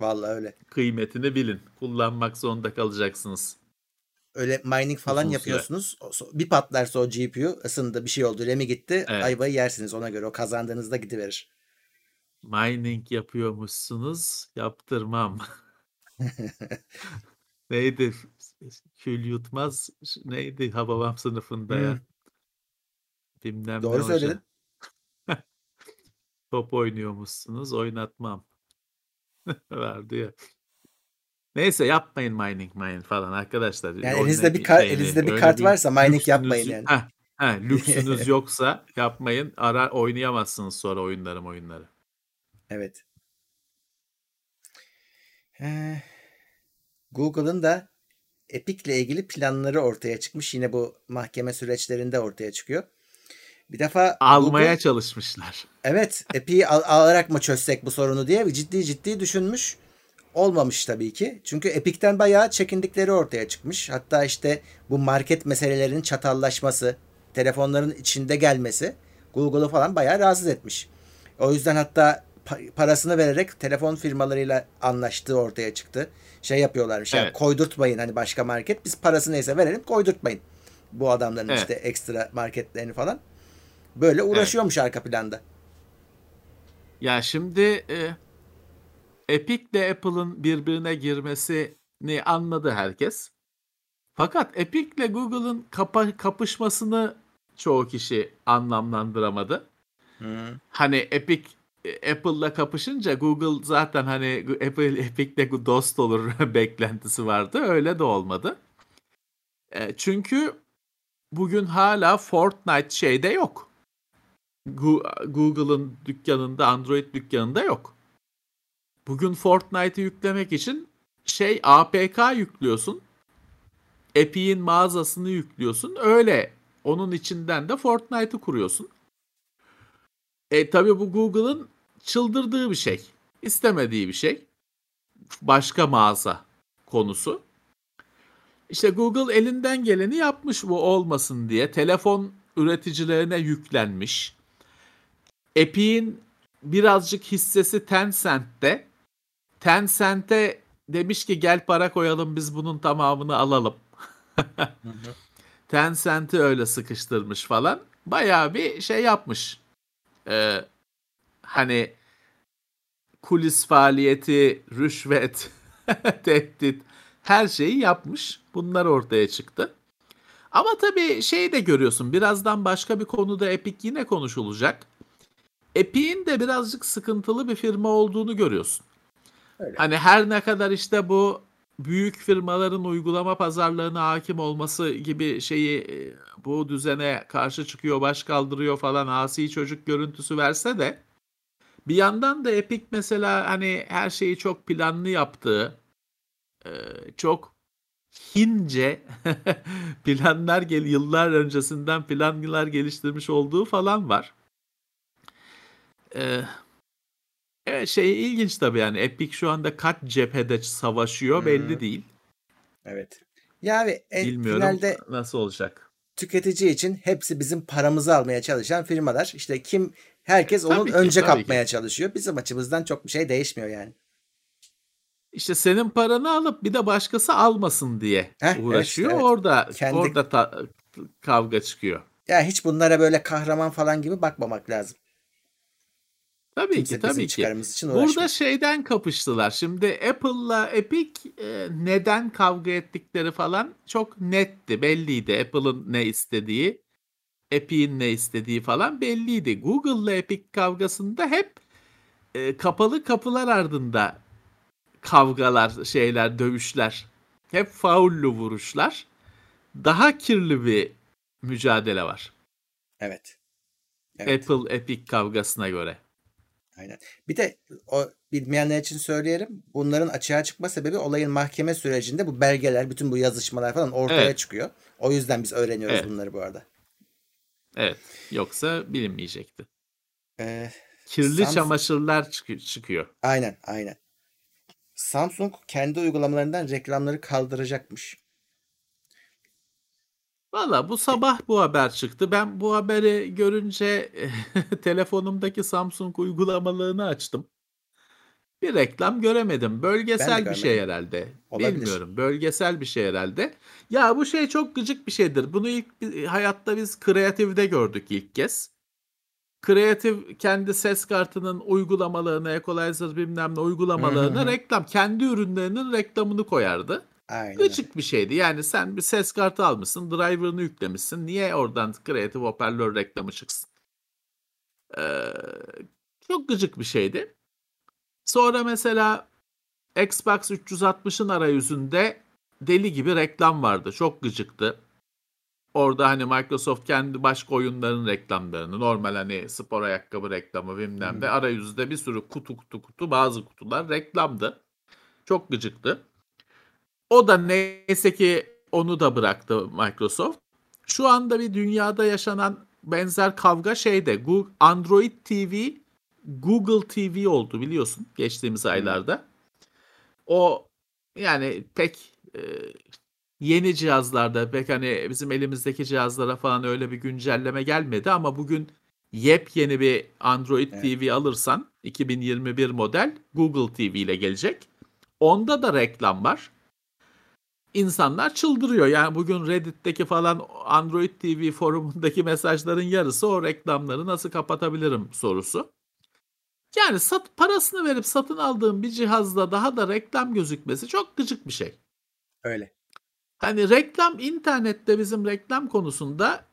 Vallahi öyle. Kıymetini bilin. Kullanmak zorunda kalacaksınız. Öyle mining falan Uzun süre. yapıyorsunuz. So- Bir patlarsa o GPU ısındı bir şey oldu. RAM'i gitti. Evet. Ayvayı yersiniz ona göre. O kazandığınızda gidiverir. Mining yapıyormuşsunuz, yaptırmam. Neydi? Kül yutmaz. Neydi Hababam sınıfında ya? Bilmem ne Doğru hoca. söyledin. Top oynuyormuşsunuz, oynatmam. Vardı ya. Neyse yapmayın mining mining falan arkadaşlar. Yani elinizde ne- bir kar- şeyini, elinizde bir kart varsa mining lüksünüz- yapmayın yani. Heh, heh, lüksünüz yoksa yapmayın. Ara oynayamazsınız sonra oyunları oyunları. Evet. Ee, Google'ın da Epic'le ilgili planları ortaya çıkmış. Yine bu mahkeme süreçlerinde ortaya çıkıyor. Bir defa Almaya Google, çalışmışlar. evet Epic'i al- alarak mı çözsek bu sorunu diye ciddi ciddi düşünmüş. olmamış tabii ki. Çünkü Epic'ten bayağı çekindikleri ortaya çıkmış. Hatta işte bu market meselelerinin çatallaşması, telefonların içinde gelmesi Google'u falan bayağı rahatsız etmiş. O yüzden hatta parasını vererek telefon firmalarıyla anlaştığı ortaya çıktı. Şey yapıyorlarmış yani Evet. koydurtmayın hani başka market biz parası neyse verelim koydurtmayın. Bu adamların Evet. işte ekstra marketlerini falan. Böyle uğraşıyormuş arka planda. Ya şimdi e, Epic ile Apple'ın birbirine girmesini anladı herkes. Fakat Epic ile Google'ın kapa- kapışmasını çoğu kişi anlamlandıramadı. Hani Epic Apple'la kapışınca Google zaten hani Apple Epic'le dost olur beklentisi vardı. Öyle de olmadı. E, çünkü bugün hala Fortnite şeyde yok. Google'ın dükkanında, Android dükkanında yok. Bugün Fortnite'ı yüklemek için şey APK yüklüyorsun. Epic'in mağazasını yüklüyorsun. Öyle onun içinden de Fortnite'ı kuruyorsun. E tabi bu Google'ın çıldırdığı bir şey. İstemediği bir şey. Başka mağaza konusu. İşte Google elinden geleni yapmış bu olmasın diye. Telefon üreticilerine yüklenmiş. Epic'in birazcık hissesi Tencent'te. Tencent'e demiş ki gel para koyalım biz bunun tamamını alalım. Tencent'i öyle sıkıştırmış falan. Bayağı bir şey yapmış. Ee, hani kulis faaliyeti, rüşvet, tehdit her şeyi yapmış. Bunlar ortaya çıktı. Ama tabii şey de görüyorsun. Birazdan başka bir konuda Epic yine konuşulacak. Epic'in de birazcık sıkıntılı bir firma olduğunu görüyorsun. Öyle. Hani her ne kadar işte bu büyük firmaların uygulama pazarlığına hakim olması gibi şeyi e, bu düzene karşı çıkıyor, baş kaldırıyor falan asi çocuk görüntüsü verse de bir yandan da Epic mesela hani her şeyi çok planlı yaptığı, e, çok Hince planlar gel yıllar öncesinden planlar geliştirmiş olduğu falan var. Evet şey ilginç tabii yani Epic şu anda kaç cephede savaşıyor Hı. belli değil. Evet. Ya abi en Bilmiyorum finalde nasıl olacak. tüketici için hepsi bizim paramızı almaya çalışan firmalar. İşte kim herkes onun Tabii ki, önce kapmaya çalışıyor. Bizim açımızdan çok bir şey değişmiyor yani. İşte senin paranı alıp bir de başkası almasın diye Heh, evet uğraşıyor. işte, evet. Orada Kendi- orada ta- kavga çıkıyor. Ya hiç bunlara böyle kahraman falan gibi bakmamak lazım. Tabii Kimse ki tabii ki. için Burada şeyden kapıştılar. Şimdi Apple'la Epic e, neden kavga ettikleri falan çok netti, belliydi. Apple'ın ne istediği, Epic'in ne istediği falan belliydi. Google'la Epic kavgasında hep e, kapalı kapılar ardında kavgalar, şeyler, dövüşler. Hep faullü vuruşlar. Daha kirli bir mücadele var. Evet. Evet. Apple Epic kavgasına göre. Aynen. Bir de o bilmeyenler için söyleyelim. Bunların açığa çıkma sebebi olayın mahkeme sürecinde bu belgeler, bütün bu yazışmalar falan ortaya Evet. çıkıyor. O yüzden biz öğreniyoruz Evet. bunları bu arada. Evet. Yoksa bilinmeyecekti. Ee, Kirli Samsung- çamaşırlar çıkı- çıkıyor. aynen, aynen. Samsung kendi uygulamalarından reklamları kaldıracakmış. Valla bu sabah bu haber çıktı. Ben bu haberi görünce telefonumdaki Samsung uygulamalarını açtım. Bir reklam göremedim. Bölgesel bir şey herhalde. Olabilir. Bilmiyorum. Bölgesel bir şey herhalde. Ya bu şey çok gıcık bir şeydir. Bunu ilk hayatta biz Creative'de gördük ilk kez. Creative kendi ses kartının uygulamalarını, equalizer bilmem ne uygulamalarını reklam, kendi ürünlerinin reklamını koyardı. Aynen. Gıcık bir şeydi. Yani sen bir ses kartı almışsın, driver'ını yüklemişsin. Niye oradan Creative hoparlör reklamı çıksın? Ee, çok gıcık bir şeydi. Sonra mesela Xbox 360'ın arayüzünde deli gibi reklam vardı. Çok gıcıktı. Orada hani Microsoft kendi başka oyunların reklamlarını, normal hani spor ayakkabı reklamı bilmem ne arayüzde bir sürü kutu kutu kutu bazı kutular reklamdı. Çok gıcıktı. O da neyse ki onu da bıraktı Microsoft. Şu anda bir dünyada yaşanan benzer kavga şeyde Gu- Android TV Google TV oldu biliyorsun geçtiğimiz aylarda. o yani pek e, yeni cihazlarda pek hani bizim elimizdeki cihazlara falan öyle bir güncelleme gelmedi ama bugün yepyeni bir Android Evet. TV alırsan 2021 model Google TV ile gelecek. Onda da reklam var. İnsanlar çıldırıyor. Yani bugün Reddit'teki falan Android TV forumundaki mesajların yarısı o reklamları nasıl kapatabilirim sorusu. Yani sat, parasını verip satın aldığım bir cihazda daha da reklam gözükmesi çok gıcık bir şey. Öyle. Hani reklam internette bizim reklam konusunda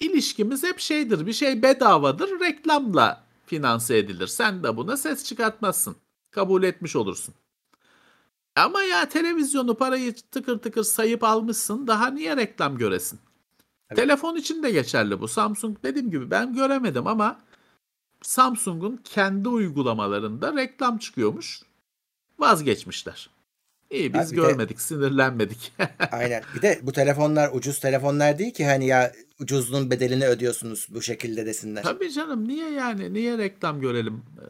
ilişkimiz hep şeydir. Bir şey bedavadır. Reklamla finanse edilir. Sen de buna ses çıkartmazsın. Kabul etmiş olursun. Ama ya televizyonu parayı tıkır tıkır sayıp almışsın. Daha niye reklam göresin? Evet. Telefon için de geçerli bu. Samsung dediğim gibi ben göremedim ama Samsung'un kendi uygulamalarında reklam çıkıyormuş. Vazgeçmişler. İyi biz Abi bir de- görmedik, sinirlenmedik. Aynen. Bir de bu telefonlar ucuz telefonlar değil ki hani ya ucuzluğun bedelini ödüyorsunuz bu şekilde desinler. Tabii canım niye yani? Niye reklam görelim? Ee,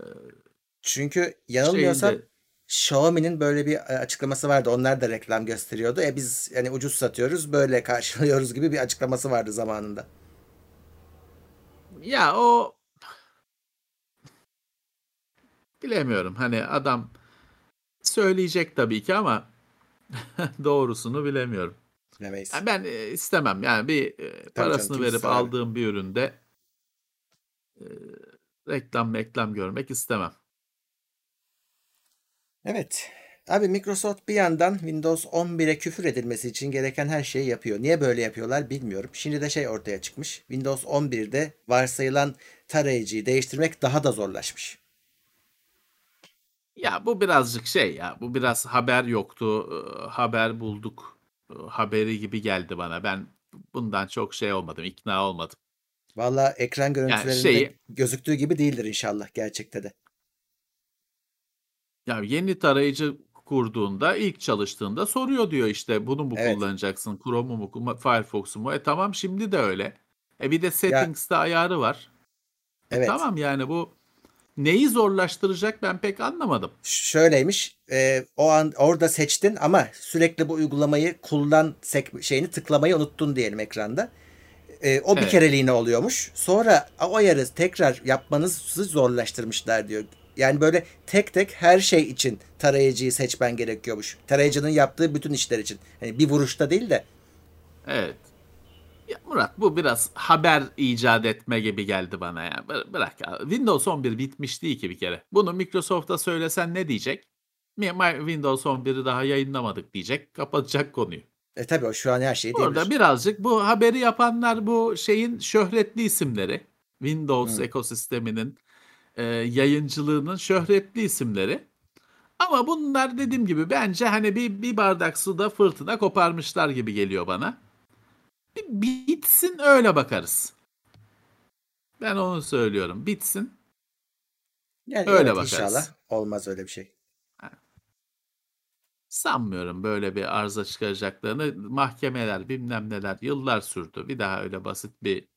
Çünkü yanılmıyorsam şeyinde? Xiaomi'nin böyle bir e, açıklaması vardı. Onlar da reklam gösteriyordu. E biz yani ucuz satıyoruz, böyle karşılıyoruz gibi bir açıklaması vardı zamanında. Ya o bilemiyorum. Hani adam söyleyecek tabii ki ama doğrusunu bilemiyorum. Bilemeyiz. Yani ben e, istemem. Yani bir e, canım, parasını kim verip ister aldığım bir üründe e, reklam reklam görmek istemem. Evet. Abi Microsoft bir yandan Windows 11'e küfür edilmesi için gereken her şeyi yapıyor. Niye böyle yapıyorlar bilmiyorum. Şimdi de şey ortaya çıkmış. Windows 11'de varsayılan tarayıcıyı değiştirmek daha da zorlaşmış. Ya bu birazcık şey ya. Bu biraz haber yoktu. e, Haber bulduk. e, Haberi gibi geldi bana. Ben bundan çok şey olmadım. ikna olmadım. Valla ekran görüntülerinde şeyi- gözüktüğü gibi değildir inşallah gerçekte de. Ya yeni tarayıcı kurduğunda ilk çalıştığında soruyor diyor işte bunu mu Evet. kullanacaksın Chrome'u mu mu, Firefox'u mu? E tamam şimdi de öyle. E bir de settings'te ayarı var. E Evet. tamam yani bu neyi zorlaştıracak ben pek anlamadım. Şöyleymiş. e, o an orada seçtin ama sürekli bu uygulamayı kullan şeyini tıklamayı unuttun diyelim ekranda. E, o bir Evet. kereliğine oluyormuş. Sonra o ayarı tekrar yapmanızı zorlaştırmışlar diyor. Yani böyle tek tek her şey için tarayıcıyı seçmen gerekiyormuş. Tarayıcının yaptığı bütün işler için. Hani bir vuruşta değil de. Evet. Ya Murat bu biraz haber icat etme gibi geldi bana ya. Bı- Bırak ya. Windows 11 bitmiş değil ki bir kere. Bunu Microsoft'a söylesen ne diyecek? Mi- Windows 11'i daha yayınlamadık diyecek. Kapatacak konuyu. E tabii o şu an her şeyi diyebilir. Orada birazcık bu haberi yapanlar bu şeyin şöhretli isimleri. Windows Hı. ekosisteminin e, yayıncılığının şöhretli isimleri. Ama bunlar dediğim gibi bence hani bir, bir bardak suda fırtına koparmışlar gibi geliyor bana. Bir bitsin öyle bakarız. Ben onu söylüyorum. Bitsin. Yani öyle evet, bakarız. inşallah olmaz öyle bir şey. Sanmıyorum böyle bir arıza çıkaracaklarını. Mahkemeler bilmem neler yıllar sürdü. Bir daha öyle basit bir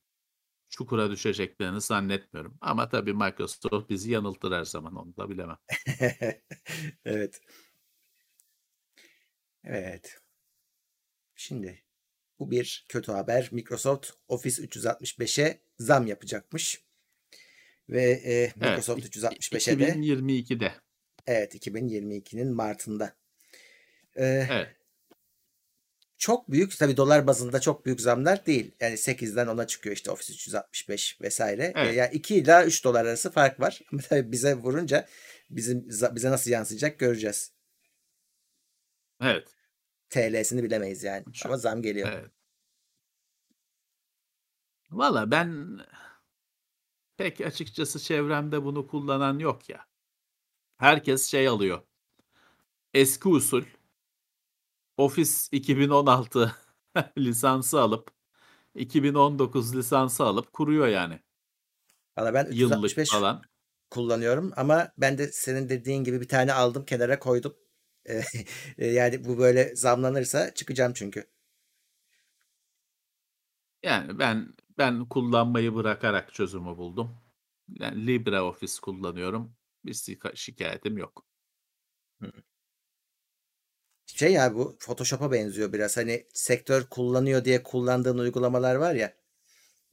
çukura düşeceklerini zannetmiyorum. Ama tabii Microsoft bizi yanıltır her zaman onu da bilemem. Evet. Evet. Şimdi bu bir kötü haber. Microsoft Office 365'e zam yapacakmış. Ve e, Microsoft Evet, 365'e de 2022'de. evet 2022'nin Mart'ında. E, Evet. Çok büyük tabii dolar bazında çok büyük zamlar değil. Yani 8'den 10'a çıkıyor işte Office 365 vesaire. E, Evet. yani 2 ila 3 dolar arası fark var. Ama tabii bize vurunca bizim bize nasıl yansıyacak göreceğiz. Evet. TL'sini bilemeyiz yani. Şu- Ama zam geliyor. Evet. Valla ben pek açıkçası çevremde bunu kullanan yok ya. Herkes şey alıyor. Eski usul Office 2016 lisansı alıp 2019 lisansı alıp kuruyor yani. Valla ben Yıllık 365 falan. kullanıyorum ama ben de senin dediğin gibi bir tane aldım kenara koydum. Yani bu böyle zamlanırsa çıkacağım çünkü. Yani ben ben kullanmayı bırakarak çözümü buldum. Yani LibreOffice kullanıyorum. Bir şika- şikayetim yok. Şey ya bu Photoshop'a benziyor biraz. Hani sektör kullanıyor diye kullandığın uygulamalar var ya.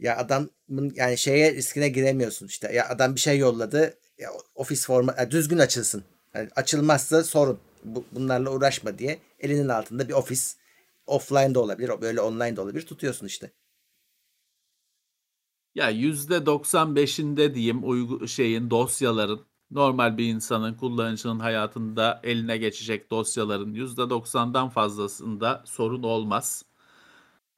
Ya adamın yani şeye riskine giremiyorsun işte. Ya adam bir şey yolladı. Ya ofis format ya düzgün açılsın. Yani açılmazsa sorun. Bu, bunlarla uğraşma diye elinin altında bir ofis offline de olabilir, böyle online de olabilir tutuyorsun işte. Ya %95'inde diyeyim uygu şeyin dosyaların normal bir insanın kullanıcının hayatında eline geçecek dosyaların %90'dan fazlasında sorun olmaz.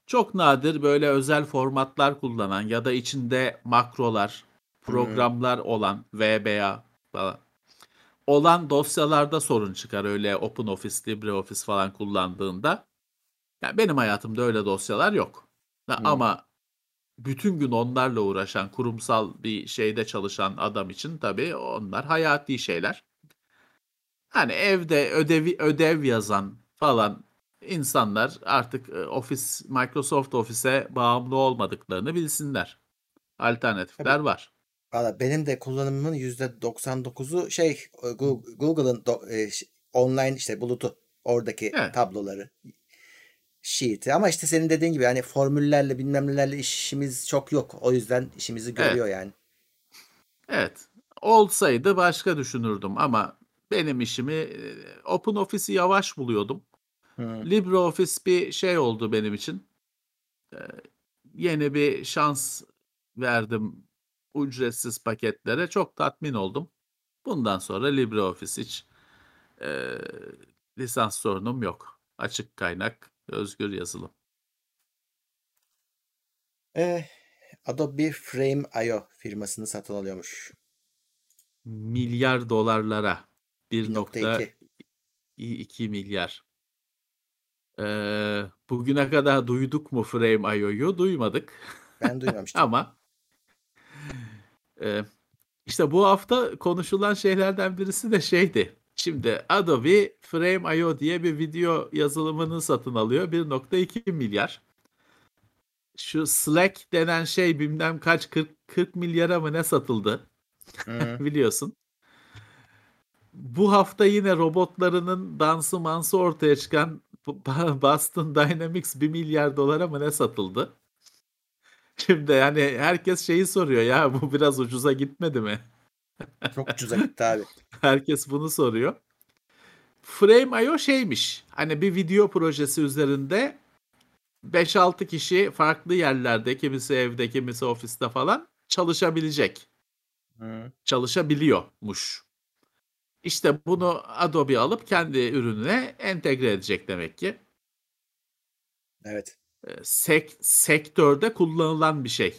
Çok nadir böyle özel formatlar kullanan ya da içinde makrolar, programlar olan VBA falan olan dosyalarda sorun çıkar öyle OpenOffice, LibreOffice falan kullandığında. Yani benim hayatımda öyle dosyalar yok. Ha, Ama bütün gün onlarla uğraşan kurumsal bir şeyde çalışan adam için tabii onlar hayati şeyler. Hani evde ödevi ödev yazan falan insanlar artık e, Office Microsoft Office'e bağımlı olmadıklarını bilsinler. Alternatifler var. Valla benim de kullanımımın %99'u şey e, Google'ın e, online işte bulutu oradaki Evet. tabloları sheet'i ama işte senin dediğin gibi hani formüllerle bilmem nelerle işimiz çok yok. O yüzden işimizi görüyor yani. Evet. Olsaydı başka düşünürdüm ama benim işimi e, OpenOffice'i yavaş buluyordum. Hı. LibreOffice bir şey oldu benim için. Ee, yeni bir şans verdim ücretsiz paketlere. Çok tatmin oldum. Bundan sonra LibreOffice hiç e, lisans sorunum yok. Açık kaynak, özgür yazılım. Eh, Adobe Frame.io firmasını satın alıyormuş. Milyar dolarlara 1.2. 1.2 milyar. Ee, bugüne kadar duyduk mu Frame.io'yu? Duymadık. Ben duymamıştım. Ama e, işte bu hafta konuşulan şeylerden birisi de şeydi. Şimdi Adobe Frame.io diye bir video yazılımını satın alıyor. 1.2 milyar. Şu Slack denen şey bilmem kaç 40, 40 milyara mı ne satıldı biliyorsun. Bu hafta yine robotlarının dansı mansı ortaya çıkan Boston Dynamics 1 milyar dolara mı ne satıldı? Şimdi yani herkes şeyi soruyor ya bu biraz ucuza gitmedi mi? Çok ucuza gitti abi. Herkes bunu soruyor. Frame.io şeymiş. Hani bir video projesi üzerinde 5-6 kişi farklı yerlerde, kimisi evde, kimisi ofiste falan çalışabilecek. Hı. Çalışabiliyormuş. İşte bunu Adobe alıp kendi ürününe entegre edecek demek ki. Evet. E, Sek, sektörde kullanılan bir şey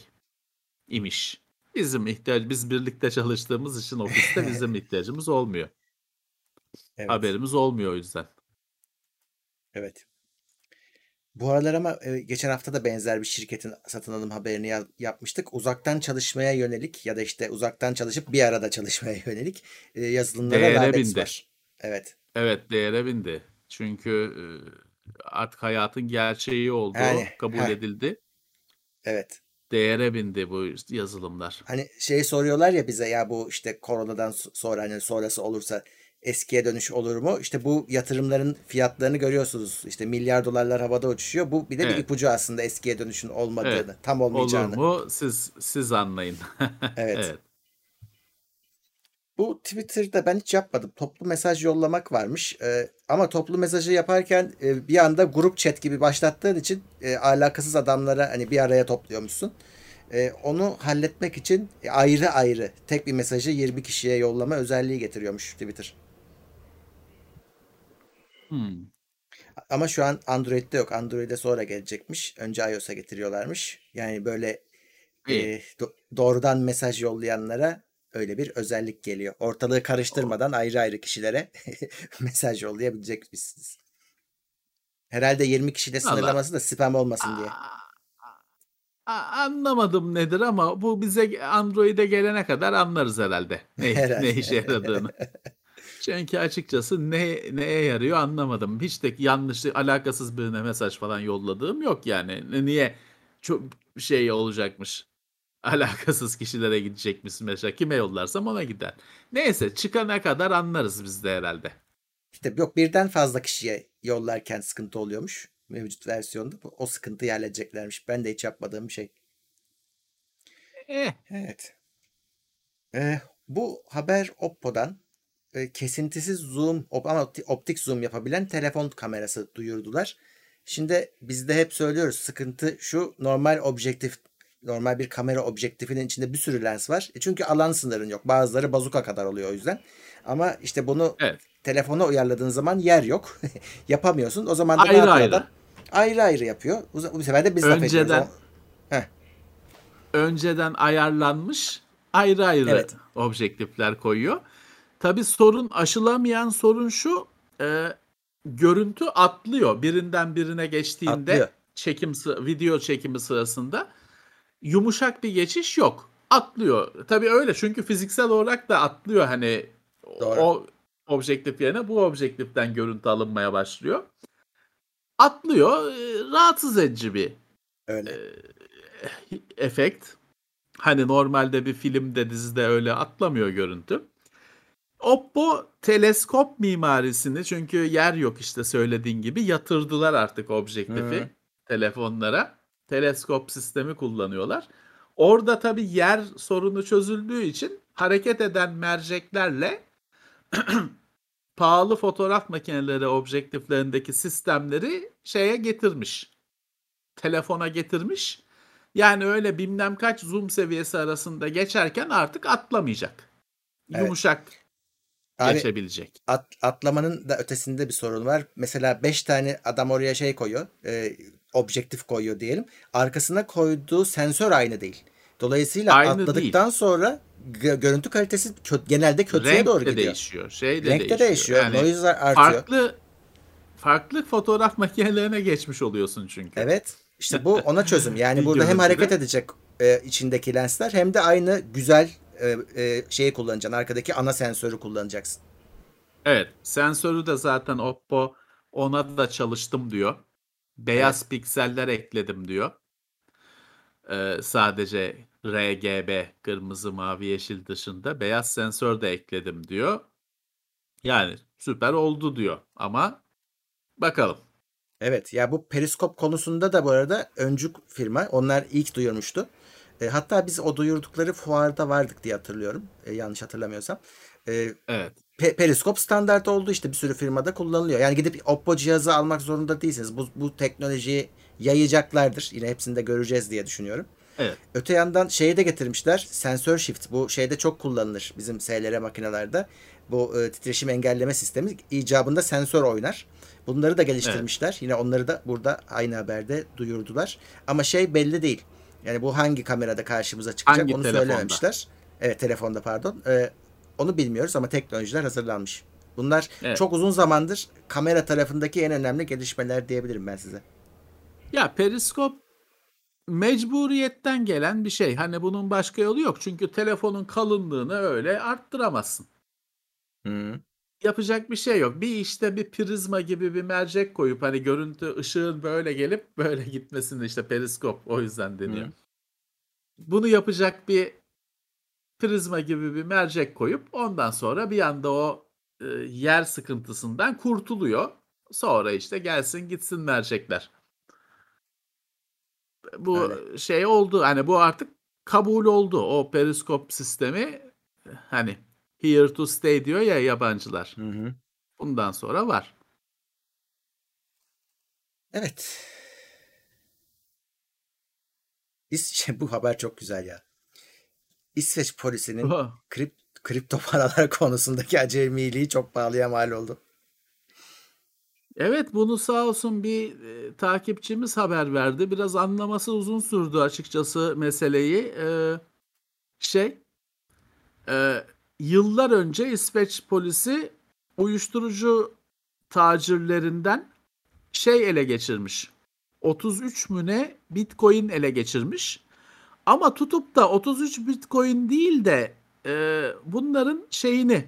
imiş. Bizim ihtiyaç biz birlikte çalıştığımız için ofiste bizim ihtiyacımız olmuyor. Evet. Haberimiz olmuyor o yüzden. Evet. Bu aralar ama e, geçen hafta da benzer bir şirketin satın alım haberini ya- yapmıştık. Uzaktan çalışmaya yönelik ya da işte uzaktan çalışıp bir arada çalışmaya yönelik e, yazılımlara Değere bindi. var. Evet. Evet değere bindi. Çünkü e, artık hayatın gerçeği oldu, Yani, kabul heh. edildi. Evet. Değere bindi bu yazılımlar. Hani şey soruyorlar ya bize ya bu işte koronadan so- sonra hani sonrası olursa eskiye dönüş olur mu? İşte bu yatırımların fiyatlarını görüyorsunuz. İşte milyar dolarlar havada uçuşuyor. Bu bir de bir Evet. ipucu aslında eskiye dönüşün olmadığını, Evet. tam Olur olmayacağını. mu? Siz siz anlayın. Evet. evet. Bu Twitter'da ben hiç yapmadım. Toplu mesaj yollamak varmış. Ee, ama toplu mesajı yaparken e, bir anda grup chat gibi başlattığın için e, alakasız adamlara hani bir araya topluyormuşsun. E, onu halletmek için ayrı ayrı tek bir mesajı 20 kişiye yollama özelliği getiriyormuş Twitter. Hmm. Ama şu an Android'de yok. Android'e sonra gelecekmiş. Önce iOS'a getiriyorlarmış. Yani böyle e, do- doğrudan mesaj yollayanlara öyle bir özellik geliyor. Ortalığı karıştırmadan ayrı ayrı kişilere mesaj yollayabilecek misiniz? Herhalde 20 kişiyle sınırlaması da spam olmasın diye. Anlamadım nedir ama bu bize Android'e gelene kadar anlarız herhalde. Ne, Herhalde. ne işe yaradığını. Çünkü açıkçası ne neye yarıyor anlamadım. Hiç de yanlış, alakasız birine mesaj falan yolladığım yok yani. Niye çok şey olacakmış? Alakasız kişilere gidecekmiş mesela. Kime yollarsam ona gider. Neyse çıkana kadar anlarız biz de herhalde. İşte yok birden fazla kişiye yollarken sıkıntı oluyormuş mevcut versiyonda. O sıkıntı halledeceklermiş. Ben de hiç yapmadığım bir şey. Eh, Evet. Ee, bu haber Oppo'dan e, kesintisiz zoom op- ama opti- optik zoom yapabilen telefon kamerası duyurdular. Şimdi biz de hep söylüyoruz sıkıntı şu normal objektif normal bir kamera objektifinin içinde bir sürü lens var. E çünkü alan sınırın yok. Bazıları bazuka kadar oluyor o yüzden. Ama işte bunu evet. telefona uyarladığın zaman yer yok. Yapamıyorsun. O zaman da Ayrı ayrı. adam? Ayrı ayrı yapıyor. Bu sefer de biz laf ediyoruz. Önceden önceden ayarlanmış ayrı ayrı Evet. objektifler koyuyor. Tabi sorun aşılamayan sorun şu e, görüntü atlıyor birinden birine geçtiğinde Atlıyor. çekim video çekimi sırasında yumuşak bir geçiş yok. Atlıyor. Tabi öyle çünkü fiziksel olarak da atlıyor hani Doğru. o objektif yerine bu objektiften görüntü alınmaya başlıyor. Atlıyor. e, rahatsız edici bir Öyle. efekt. Hani normalde bir filmde dizide öyle atlamıyor görüntü. Oppo teleskop mimarisini çünkü yer yok işte söylediğin gibi yatırdılar artık objektifi Hı. telefonlara. Teleskop sistemi kullanıyorlar. Orada tabii yer sorunu çözüldüğü için hareket eden merceklerle pahalı fotoğraf makineleri objektiflerindeki sistemleri şeye getirmiş. Telefona getirmiş. Yani öyle bilmem kaç zoom seviyesi arasında geçerken artık atlamayacak. Evet. Yumuşak Abi geçebilecek. at, atlamanın da ötesinde bir sorun var. Mesela 5 tane adam oraya şey koyuyor. e, objektif koyuyor diyelim. Arkasına koyduğu sensör aynı değil. Dolayısıyla Aynı atladıktan sonra gö- görüntü kalitesi kö- genelde kötüye Renk doğru de gidiyor. değişiyor. Şey de Renk de değişiyor. Yani Noise'lar artıyor. farklı farklı fotoğraf makinelerine geçmiş oluyorsun çünkü. Evet. İşte bu ona çözüm. Yani burada hem hareket edecek e, içindeki lensler hem de aynı güzel e, e, şeyi kullanacaksın. Arkadaki ana sensörü kullanacaksın. Evet, sensörü de zaten Oppo ona da çalıştım diyor. Beyaz pikseller ekledim diyor. Ee, sadece RGB, kırmızı, mavi, yeşil dışında beyaz sensör de ekledim diyor. Yani süper oldu diyor ama bakalım. Evet ya bu periskop konusunda da bu arada öncü firma onlar ilk duyurmuştu. E, hatta biz o duyurdukları fuarda vardık diye hatırlıyorum. E, yanlış hatırlamıyorsam. E, Evet. Pe- periskop standart oldu işte bir sürü firmada kullanılıyor. Yani gidip Oppo cihazı almak zorunda değilsiniz. Bu, bu teknolojiyi yayacaklardır. Yine hepsini de göreceğiz diye düşünüyorum. Evet. Öte yandan şeyi de getirmişler. Sensör shift. Bu şeyde çok kullanılır bizim SLR makinelerde. Bu e, titreşim engelleme sistemi icabında sensör oynar. Bunları da geliştirmişler. Yine onları da burada aynı haberde duyurdular. Ama şey belli değil. Yani bu hangi kamerada karşımıza çıkacak Hangi onu telefonda? söylememişler. Evet telefonda pardon. E, onu bilmiyoruz ama teknolojiler hazırlanmış. Bunlar Evet. çok uzun zamandır kamera tarafındaki en önemli gelişmeler diyebilirim ben size. Ya periskop mecburiyetten gelen bir şey. Hani bunun başka yolu yok. Çünkü telefonun kalınlığını öyle arttıramazsın. Yapacak bir şey yok. Bir işte bir prizma gibi bir mercek koyup hani görüntü ışığın böyle gelip böyle gitmesini işte periskop o yüzden deniyor. Hı. Bunu yapacak bir prizma gibi bir mercek koyup ondan sonra bir anda o e, yer sıkıntısından kurtuluyor. Sonra işte gelsin gitsin mercekler. Bu Öyle. şey oldu hani bu artık kabul oldu. O periskop sistemi hani here to stay diyor ya yabancılar. Hı hı. Bundan sonra var. Evet. İs bu haber çok güzel ya. İsveç polisinin krip, kripto paralar konusundaki acemiliği çok pahalıya mal oldu. Evet bunu sağ olsun bir e, takipçimiz haber verdi. Biraz anlaması uzun sürdü açıkçası meseleyi. E, şey e, yıllar önce İsveç polisi uyuşturucu tacirlerinden şey ele geçirmiş. 33 müne bitcoin ele geçirmiş. Ama tutup da 33 bitcoin değil de e, bunların şeyini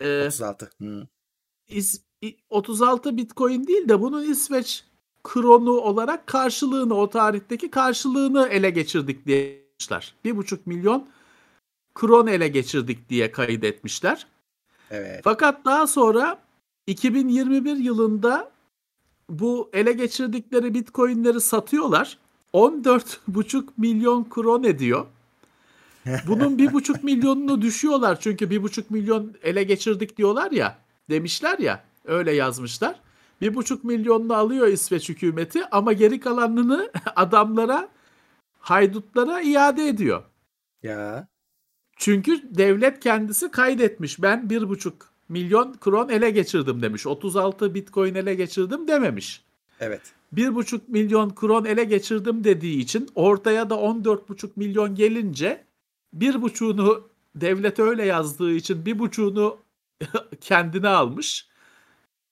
e, 36. Hı. İs- i- 36 Bitcoin değil de bunun İsveç kronu olarak karşılığını o tarihteki karşılığını ele geçirdik diye yapmışlar. 1,5 milyon kron ele geçirdik diye kaydetmişler. Evet. Fakat daha sonra 2021 yılında bu ele geçirdikleri bitcoinleri satıyorlar. 14,5 milyon kron ediyor. Bunun 1,5 milyonunu düşüyorlar çünkü 1,5 milyon ele geçirdik diyorlar ya. Demişler ya öyle yazmışlar. 1,5 milyonunu alıyor İsveç hükümeti ama geri kalanını adamlara haydutlara iade ediyor. Ya. Çünkü devlet kendisi kaydetmiş. Ben 1,5 milyon kron ele geçirdim demiş. 36 bitcoin ele geçirdim dememiş. Evet. 1,5 milyon kron ele geçirdim dediği için ortaya da 14,5 milyon gelince 1,5'unu devlet öyle yazdığı için 1,5'unu kendine almış.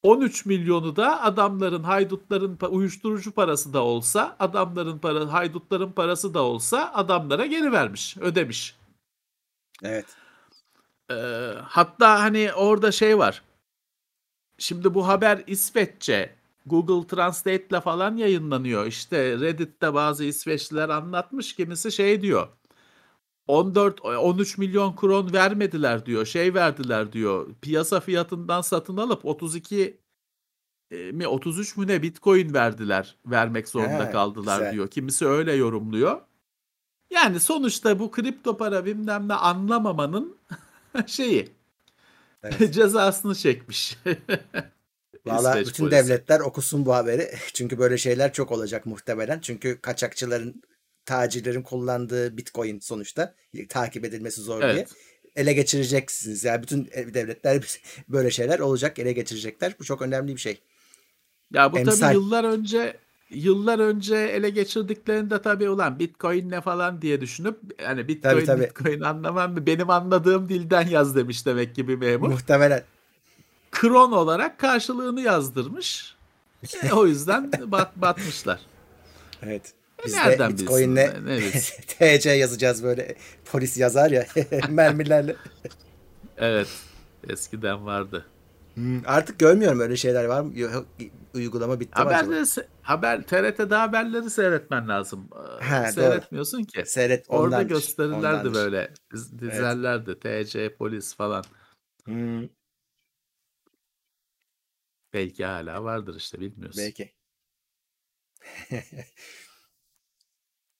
13 milyonu da adamların haydutların uyuşturucu parası da olsa adamların para haydutların parası da olsa adamlara geri vermiş ödemiş. Evet. Ee, hatta hani orada şey var. Şimdi bu haber İsveççe Google Translate ile falan yayınlanıyor. İşte Reddit'te bazı İsveçliler anlatmış. Kimisi şey diyor. 14 13 milyon kron vermediler diyor. Şey verdiler diyor. Piyasa fiyatından satın alıp 32 e, mi 33 mü ne Bitcoin verdiler. Vermek zorunda He, kaldılar güzel. diyor. Kimisi öyle yorumluyor. Yani sonuçta bu kripto para bilmem ne anlamamanın şeyi Evet. cezasını çekmiş. Valla bütün polisi. devletler okusun bu haberi. Çünkü böyle şeyler çok olacak muhtemelen. Çünkü kaçakçıların, tacirlerin kullandığı bitcoin sonuçta takip edilmesi zor diye. Evet. Ele geçireceksiniz. Yani bütün devletler böyle şeyler olacak, ele geçirecekler. Bu çok önemli bir şey. Ya bu Emsal. tabii yıllar önce yıllar önce ele geçirdiklerinde tabii ulan Bitcoin ne falan diye düşünüp hani Bitcoin Tabii, tabii. Bitcoin anlamam mı benim anladığım dilden yaz demiş demek ki bir memur. Muhtemelen. Kron olarak karşılığını yazdırmış. E, o yüzden bat, batmışlar. Evet. Biz nereden de? Bitcoin'le? TC yazacağız böyle. Polis yazar ya mermilerle. Evet. Eskiden vardı. Hmm, Artık görmüyorum öyle şeyler var mı? Yok, uygulama bitti mi acaba? Haberleri, haber TRT'de haberleri seyretmen lazım. Ee, Ha, doğru. Seyretmiyorsun ki. Seyret Orada ondandır, gösterirlerdi ondandır. böyle. diz- Dizerlerdi. TC polis falan. Hmm, Belki hala vardır işte bilmiyoruz. belki.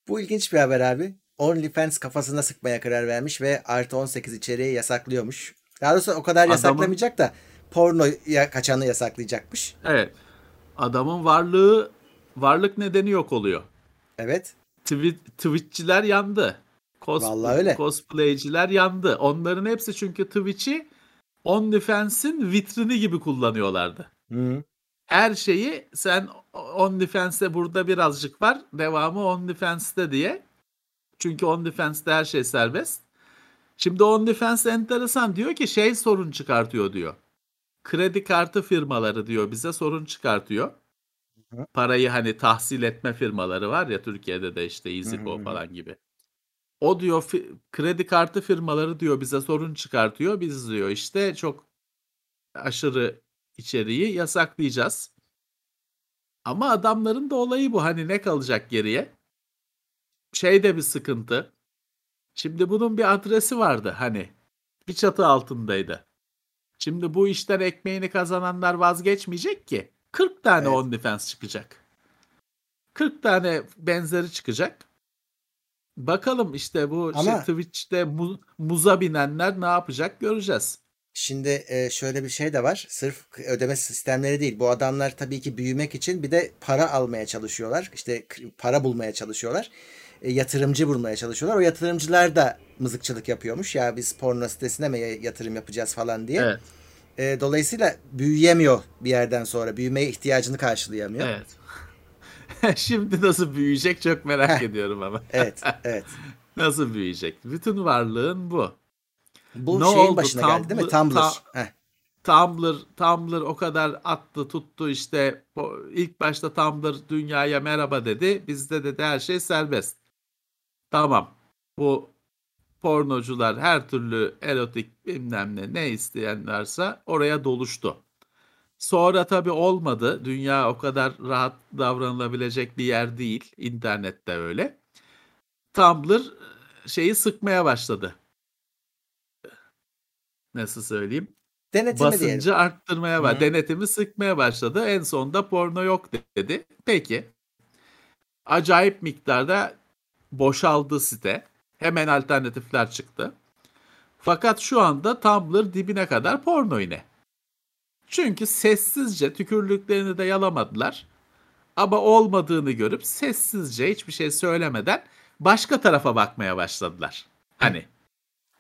Bu ilginç bir haber abi. OnlyFans kafasına sıkmaya karar vermiş ve artı 18 içeriği yasaklıyormuş. Daha doğrusu o kadar Adamın- yasaklamayacak da pornoya kaçanı yasaklayacakmış. Evet. Adamın varlığı varlık nedeni yok oluyor. Evet. Twi- Twitch'çiler yandı. Cos- Vallahi öyle. Cosplayciler yandı. Onların hepsi çünkü Twitch'i OnlyFans'in vitrini gibi kullanıyorlardı. Hı. Her şeyi sen OnlyFans'te burada birazcık var. Devamı OnlyFans'te diye. Çünkü OnlyFans'te her şey serbest. Şimdi OnlyFans enteresan diyor ki şey sorun çıkartıyor diyor. Kredi kartı firmaları diyor bize sorun çıkartıyor. Hı. Parayı hani tahsil etme firmaları var ya Türkiye'de de işte EasyGo falan gibi. O diyor kredi kartı firmaları diyor bize sorun çıkartıyor. Biz diyor işte çok aşırı içeriği yasaklayacağız. Ama adamların da olayı bu. Hani ne kalacak geriye? Şey de bir sıkıntı. Şimdi bunun bir adresi vardı hani. Bir çatı altındaydı. Şimdi bu işten ekmeğini kazananlar vazgeçmeyecek ki. 40 tane Evet. OnlyFans çıkacak. 40 tane benzeri çıkacak. Bakalım işte bu şey, Ama- Twitch'te mu- muza binenler ne yapacak göreceğiz. Şimdi e, şöyle bir şey de var. Sırf ödeme sistemleri değil. Bu adamlar tabii ki büyümek için bir de para almaya çalışıyorlar. İşte para bulmaya çalışıyorlar. E, yatırımcı bulmaya çalışıyorlar. O yatırımcılar da mızıkçılık yapıyormuş. Ya biz porno sitesine mi yatırım yapacağız falan diye. Evet. E, dolayısıyla büyüyemiyor bir yerden sonra. Büyümeye ihtiyacını karşılayamıyor. Evet. Şimdi nasıl büyüyecek çok merak ediyorum ama. Evet, evet. Nasıl büyüyecek? Bütün varlığın bu. Bu Ne şeyin oldu? başına geldi değil mi? Tumblr- Tumblr. ta- Tumblr, Tumblr o kadar attı tuttu işte ilk başta Tumblr dünyaya merhaba dedi. Bizde dedi her şey serbest. Tamam. Bu pornocular her türlü erotik bilmem ne ne isteyen varsa oraya doluştu. Sonra tabii olmadı. Dünya o kadar rahat davranılabilecek bir yer değil. İnternette öyle. Tumblr şeyi sıkmaya başladı. Nasıl söyleyeyim? Denetimi basıncı diyelim. arttırmaya var. Denetimi sıkmaya başladı. En sonunda porno yok dedi. Peki. Acayip miktarda boşaldı site. Hemen alternatifler çıktı. Fakat şu anda Tumblr dibine kadar porno yine. Çünkü sessizce tükürlüklerini de yalamadılar. Ama olmadığını görüp sessizce hiçbir şey söylemeden başka tarafa bakmaya başladılar. Hani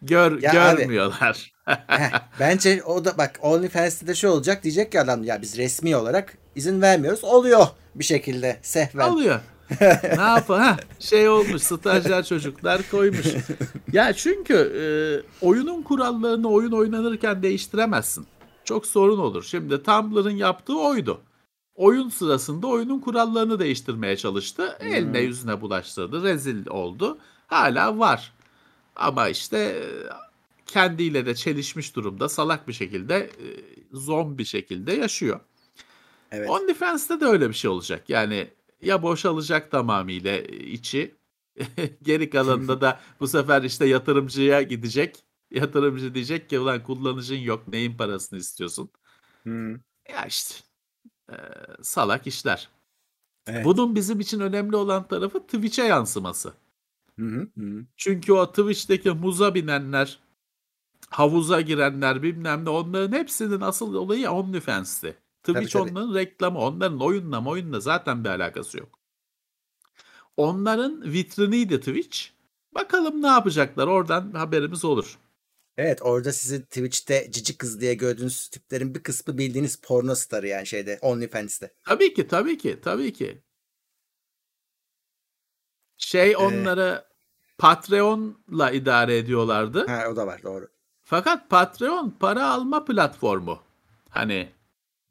gör Ya abi. görmüyorlar. Heh, Bence o da bak OnlyFans'te de şey olacak diyecek ki adam ya biz resmi olarak izin vermiyoruz. Oluyor bir şekilde sehven. Alıyor. ne yapar? Ha, şey olmuş stajyer çocuklar koymuş. Ya çünkü e, oyunun kurallarını oyun oynanırken değiştiremezsin. Çok sorun olur. Şimdi Tumblr'ın yaptığı oydu. Oyun sırasında oyunun kurallarını değiştirmeye çalıştı. Eline yüzüne bulaştırdı. Rezil oldu. Hala var. Ama işte e, kendiyle de çelişmiş durumda. Salak bir şekilde, e, zombi şekilde yaşıyor. Evet. OnlyFans'te de öyle bir şey olacak. Yani ya boşalacak tamamıyla içi. Geri kalanında da bu sefer işte yatırımcıya gidecek. Yatırımcı diyecek ki ulan kullanıcın yok neyin parasını istiyorsun. Hı. Ya işte e, salak işler. Evet. Bunun bizim için önemli olan tarafı Twitch'e yansıması. Hı hı, hı. Çünkü o Twitch'teki muza binenler, havuza girenler bilmem ne onların hepsinin asıl olayı OnlyFans'ti. Twitch Tabii, tabii. onların reklamı, onların oyunla oyunla zaten bir alakası yok. Onların vitriniydi Twitch. Bakalım ne yapacaklar oradan haberimiz olur. Evet orada sizi Twitch'te cici kız diye gördüğünüz tiplerin bir kısmı bildiğiniz porno starı yani şeyde OnlyFans'te. Tabii ki tabii ki tabii ki. Şey onları Patreon'la idare ediyorlardı. Ha o da var doğru. Fakat Patreon para alma platformu. Hani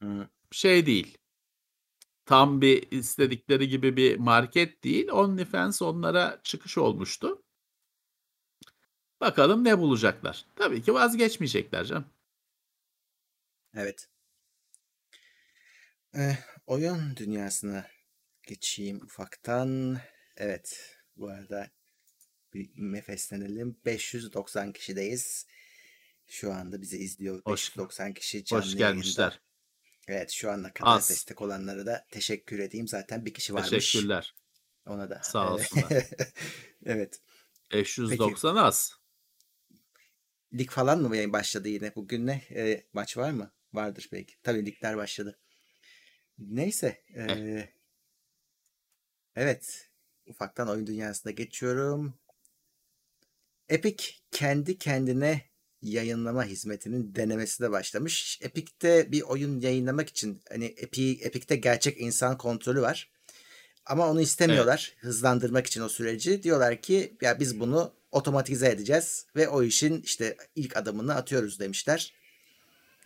Hı. şey değil. Tam bir istedikleri gibi bir market değil. OnlyFans onlara çıkış olmuştu. Bakalım ne bulacaklar. Tabii ki vazgeçmeyecekler canım. Evet. Eh, oyun dünyasına geçeyim ufaktan. Evet. Bu arada bir nefeslenelim. 590 kişideyiz. Şu anda bizi izliyor. Hoş- 590 kişi canlı Hoş yayında. gelmişler. Evet şu ana kadar Az. destek olanlara da teşekkür edeyim. Zaten bir kişi varmış. Teşekkürler. Ona da. Sağ olsunlar. evet. 590 az. Lig falan mı yayın başladı yine? Bugün ne? E, maç var mı? Vardır belki. Tabii ligler başladı. Neyse. e, evet. Ufaktan oyun dünyasına geçiyorum. Epic kendi kendine yayınlama hizmetinin denemesi de başlamış. Epic'te bir oyun yayınlamak için hani Epic, Epic'te gerçek insan kontrolü var. Ama onu istemiyorlar hızlandırmak için o süreci. Diyorlar ki ya biz bunu otomatize edeceğiz ve o işin işte ilk adımını atıyoruz demişler.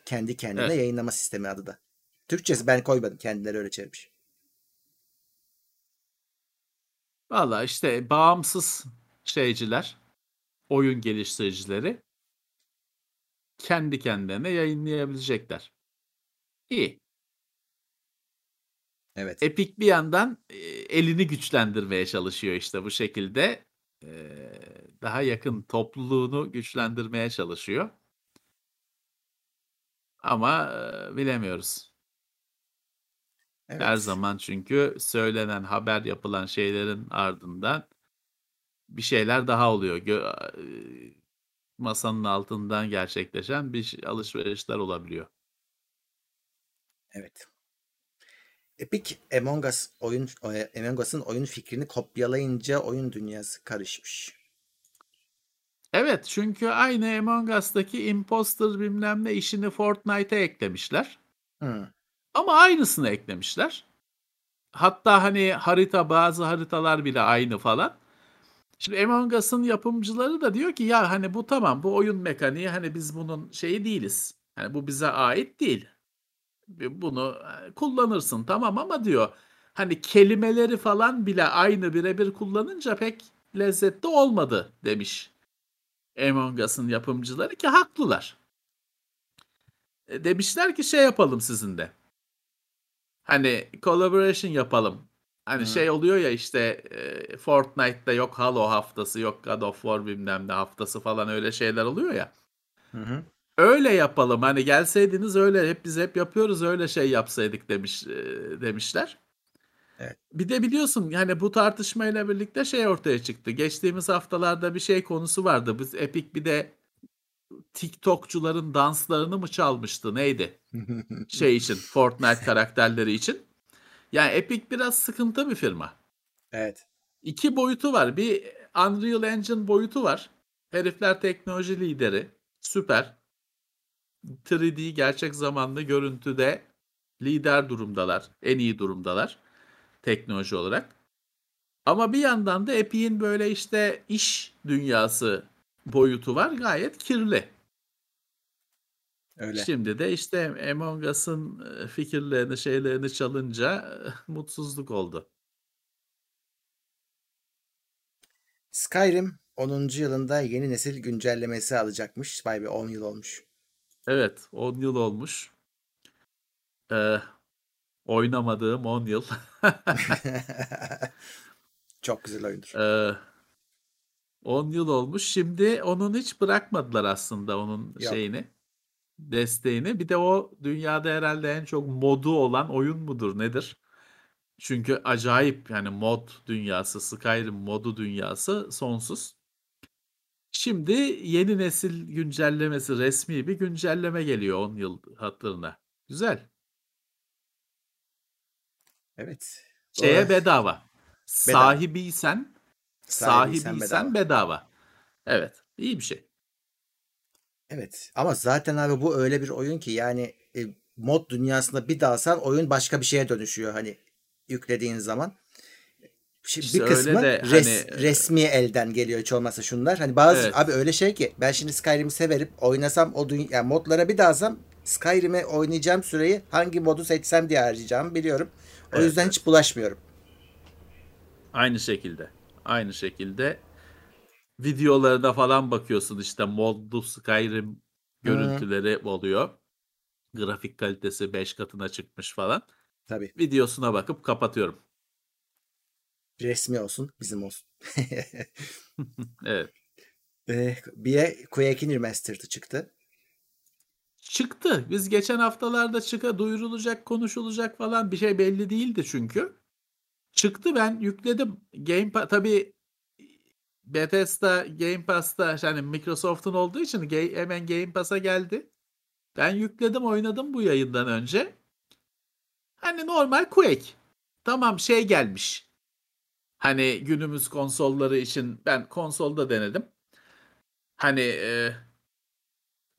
Kendi kendine Evet. yayınlama sistemi adı da. Türkçesi ben koymadım kendileri öyle çevirmiş. Valla işte bağımsız şeyciler, oyun geliştiricileri kendi kendilerine yayınlayabilecekler. İyi. Evet. Epic bir yandan e, elini güçlendirmeye çalışıyor işte bu şekilde. E, daha yakın topluluğunu güçlendirmeye çalışıyor. Ama e, bilemiyoruz. Evet. Her zaman çünkü söylenen haber yapılan şeylerin ardından bir şeyler daha oluyor. Gö- masanın altından gerçekleşen bir şey- alışverişler olabiliyor. Evet. Epic Among Us oyun e, Among Us'ın oyun fikrini kopyalayınca oyun dünyası karışmış. Evet çünkü aynı Among Us'taki imposter bilmem ne işini Fortnite'e eklemişler. Hı. Ama aynısını eklemişler. Hatta hani harita bazı haritalar bile aynı falan. Şimdi Among Us'ın yapımcıları da diyor ki ya hani bu tamam bu oyun mekaniği hani biz bunun şeyi değiliz. Hani bu bize ait değil. Bunu e, kullanırsın tamam ama diyor hani kelimeleri falan bile aynı birebir kullanınca pek lezzetli olmadı demiş Among Us'ın yapımcıları ki haklılar. E, demişler ki şey yapalım sizin de. Hani collaboration yapalım. Hani Hı. şey oluyor ya işte e, Fortnite'da yok Halo haftası yok God of War bilmem ne haftası falan öyle şeyler oluyor ya. Hı hı. öyle yapalım. Hani gelseydiniz öyle hep biz hep yapıyoruz öyle şey yapsaydık demiş e, demişler. Evet. Bir de biliyorsun yani bu tartışmayla birlikte şey ortaya çıktı. Geçtiğimiz haftalarda bir şey konusu vardı. Biz Epic bir de TikTokçuların danslarını mı çalmıştı neydi? Şey için Fortnite karakterleri için. Yani Epic biraz sıkıntı bir firma. evet. İki boyutu var. Bir Unreal Engine boyutu var. Herifler teknoloji lideri. Süper. 3D gerçek zamanlı görüntüde lider durumdalar. En iyi durumdalar. Teknoloji olarak. Ama bir yandan da Epic'in böyle işte iş dünyası boyutu var. Gayet kirli. Öyle. Şimdi de işte Among Us'ın e, fikirlerini, şeylerini çalınca e, mutsuzluk oldu. Skyrim 10. yılında yeni nesil güncellemesi alacakmış. Vay be 10 yıl olmuş. Evet, 10 yıl olmuş. Ee, oynamadığım 10 yıl. Çok güzel oyundur. Ee, 10 yıl olmuş. Şimdi onun hiç bırakmadılar aslında onun Yok. şeyini. Desteğini. Bir de o dünyada herhalde en çok modu olan oyun mudur nedir? Çünkü acayip yani mod dünyası, Skyrim modu dünyası sonsuz. Şimdi yeni nesil güncellemesi resmi bir güncelleme geliyor 10 yıl hatırına. Güzel. Evet. Şeye Doğru. bedava. Sahibiysen Sahibiysen bedava. bedava. Evet. iyi bir şey. Evet. Ama zaten abi bu öyle bir oyun ki yani e, mod dünyasında bir dalsan oyun başka bir şeye dönüşüyor hani yüklediğin zaman. Şimdi İşte bir kısmı de res- hani- resmi elden geliyor hiç olmazsa şunlar. Hani bazı Evet. abi öyle şey ki ben şimdi Skyrim'i severim. Oynasam o dünya yani modlara bir dalsam Skyrim'e oynayacağım süreyi hangi modu seçsem diye harcayacağımı biliyorum. O Evet, yüzden hiç bulaşmıyorum. Aynı şekilde. Aynı şekilde videolarına falan bakıyorsun işte modlu Skyrim görüntüleri oluyor. Grafik kalitesi 5 katına çıkmış falan. Tabii. Videosuna bakıp kapatıyorum. Resmi olsun, bizim olsun. Evet. Ee, bir de Quake'in remastered'ı çıktı. Çıktı. Biz geçen haftalarda çıka duyurulacak, konuşulacak falan bir şey belli değildi çünkü. Çıktı ben yükledim. Game Pass tabii Bethesda Game Pass'ta yani Microsoft'un olduğu için hemen Game Pass'a geldi. Ben yükledim oynadım bu yayından önce. Hani normal Quake. Tamam şey gelmiş. Hani günümüz konsolları için ben konsolda denedim. Hani e,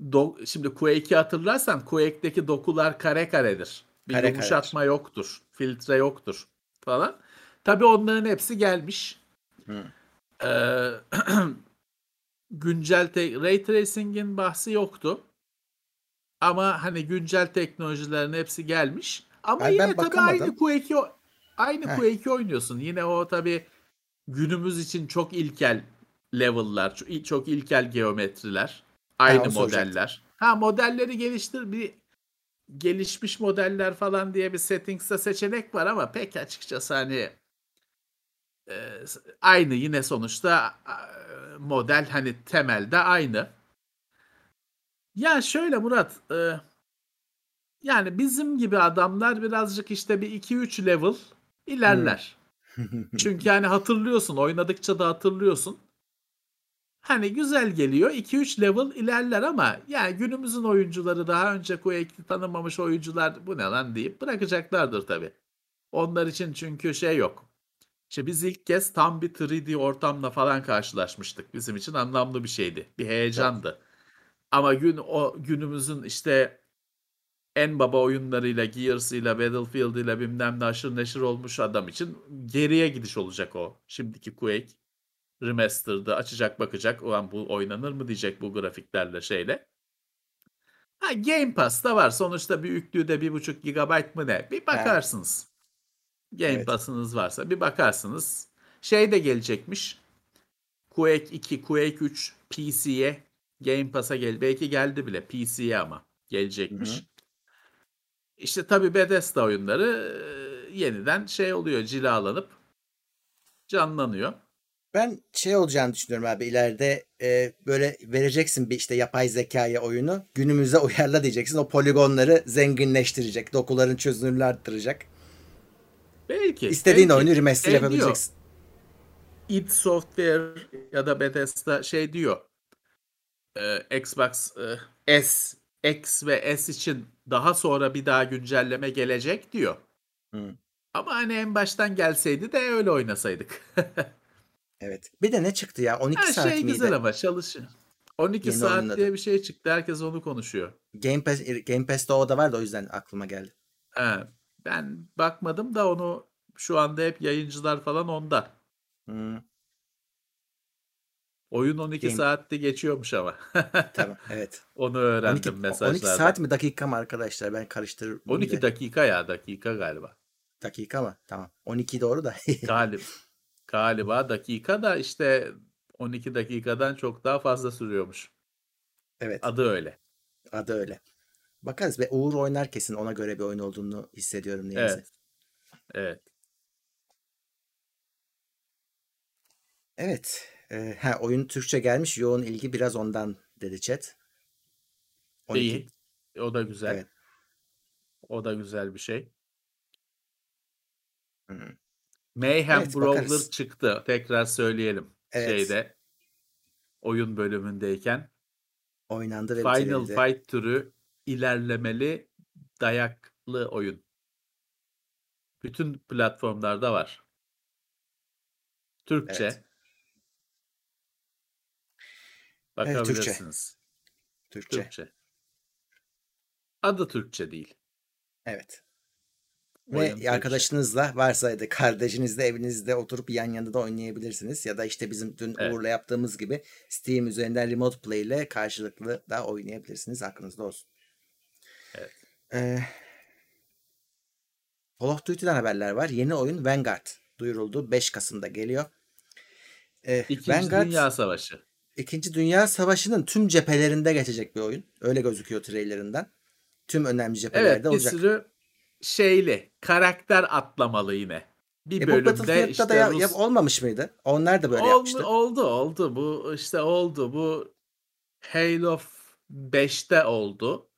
do- şimdi Quake'i hatırlarsan Quake'deki dokular kare karedir. Bir Kare yumuşatma yoktur. Filtre yoktur falan. Tabii onların hepsi gelmiş. Hı. Ee, güncel te- Ray Tracing'in bahsi yoktu. Ama hani güncel teknolojilerin hepsi gelmiş. Ama ben yine tabii bakamadım. aynı Quake'i aynı Heh. Quake'i oynuyorsun. Yine o tabii günümüz için çok ilkel level'lar, çok, ilkel geometriler, aynı soracaktım. modeller. Ha modelleri geliştir bir gelişmiş modeller falan diye bir settings'te seçenek var ama pek açıkçası hani aynı yine sonuçta e, model hani temelde aynı. Ya şöyle Murat e, yani bizim gibi adamlar birazcık işte bir 2-3 level ilerler. Çünkü yani hatırlıyorsun oynadıkça da hatırlıyorsun. Hani güzel geliyor 2-3 level ilerler ama yani günümüzün oyuncuları daha önce Quake'i tanımamış oyuncular bu ne lan deyip bırakacaklardır tabii. Onlar için çünkü şey yok. İşte biz ilk kez tam bir 3D ortamla falan karşılaşmıştık. Bizim için anlamlı bir şeydi. Bir heyecandı. Ama gün o günümüzün işte en baba oyunlarıyla, Gears'ıyla, Battlefield'ıyla bilmem ne aşırı neşir olmuş adam için geriye gidiş olacak o. Şimdiki Quake Remastered'ı açacak bakacak. Ulan bu oynanır mı diyecek bu grafiklerle şeyle. Ha Game Pass'ta var. Sonuçta bir yüklüğü de 1.5 GB mı ne? Bir bakarsınız. Game Evet. Pass'ınız varsa bir bakarsınız. Şey de gelecekmiş. Quake 2, Quake 3 PC'ye Game Pass'a gel. Belki geldi bile PC'ye ama gelecekmiş. Hı hı. İşte tabii Bethesda oyunları e, yeniden şey oluyor, cilalanıp canlanıyor. Ben şey olacağını düşünüyorum abi ileride e, böyle vereceksin bir işte yapay zekaya oyunu günümüze uyarla diyeceksin o poligonları zenginleştirecek dokuların çözünürlüğü arttıracak. Belki. İstediğin belki. oyunu remaster Şey yapabileceksin. diyor, id Software ya da Bethesda şey diyor. e, Xbox e, S, X ve S için daha sonra bir daha güncelleme gelecek diyor. Hı. Ama hani en baştan gelseydi de öyle oynasaydık. Evet. Bir de ne çıktı ya 12 Her saat şey miydi? güzel ama çalışıyor. 12 Yeni saat oyunları. diye bir şey çıktı. Herkes onu konuşuyor. Game Pass Game Pass'te o da var da o yüzden aklıma geldi. He, ben bakmadım da onu şu anda hep yayıncılar falan onda. Hı, Oyun 12 Game- saatte geçiyormuş ama. tamam evet. Onu 12, öğrendim 12 mesajlarda. saat mi dakika mı arkadaşlar? Ben karıştırırım. 12 de. dakika ya dakika galiba. dakika mı? Tamam. 12 doğru da. Galip, galiba dakika da işte 12 dakikadan çok daha fazla sürüyormuş. evet. Adı öyle. Adı öyle. Bakarız ve Uğur oynar kesin ona göre bir oyun olduğunu hissediyorum niyeyse. Evet. Evet. Evet. Ee, ha, oyun Türkçe gelmiş. Yoğun ilgi biraz ondan dedi chat. 12. İyi. O da güzel. Evet. O da güzel bir şey. Hı. Mayhem Evet, Brawler bakarız. çıktı. Tekrar söyleyelim. Evet. Şeyde oyun bölümündeyken Oynandı ve Final bitirildi. Fight türü ilerlemeli dayaklı oyun. Bütün platformlarda var. Türkçe. Evet. Bakabilirsiniz. Türkçe. Türkçe. Adı Türkçe değil. Evet. Oyun Ve Türkçe. arkadaşınızla varsa da kardeşinizle evinizde oturup yan yana da oynayabilirsiniz. Ya da işte bizim dün Evet. Uğur'la yaptığımız gibi Steam üzerinden Remote Play ile karşılıklı da oynayabilirsiniz. Aklınızda olsun. Evet. Ee, Call of Duty'den haberler var. Yeni oyun Vanguard duyuruldu. 5 Kasım'da geliyor. Ee, İkinci Vanguard Dünya Savaşı. İkinci Dünya Savaşı'nın tüm cephelerinde geçecek bir oyun. Öyle gözüküyor trailerinden. Tüm önemli cephelerde Evet bir olacak. sürü şeyli karakter atlamalı yine. Bir E bu bölümde Battlefield'da işte da ya- Rus- yap- olmamış mıydı? Onlar da böyle oldu, yapmıştı. oldu oldu bu işte oldu bu Halo 5'te oldu.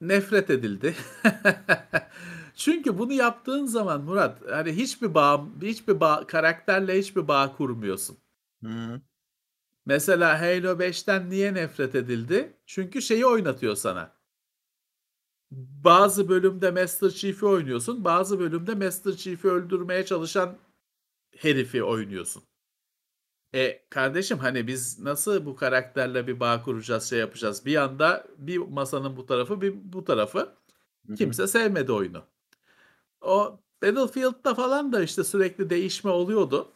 Nefret edildi. Çünkü bunu yaptığın zaman Murat hani hiçbir bağ hiçbir bağ karakterle hiçbir bağ kurmuyorsun. Hı. Mesela Halo 5'ten niye nefret edildi? Çünkü şeyi oynatıyor sana. Bazı bölümde Master Chief'i oynuyorsun, bazı bölümde Master Chief'i öldürmeye çalışan herifi oynuyorsun. E kardeşim hani biz nasıl bu karakterle bir bağ kuracağız, şey yapacağız? Bir anda bir masanın bu tarafı, bir bu tarafı. Kimse sevmedi oyunu. O Battlefield'da falan da işte sürekli değişme oluyordu.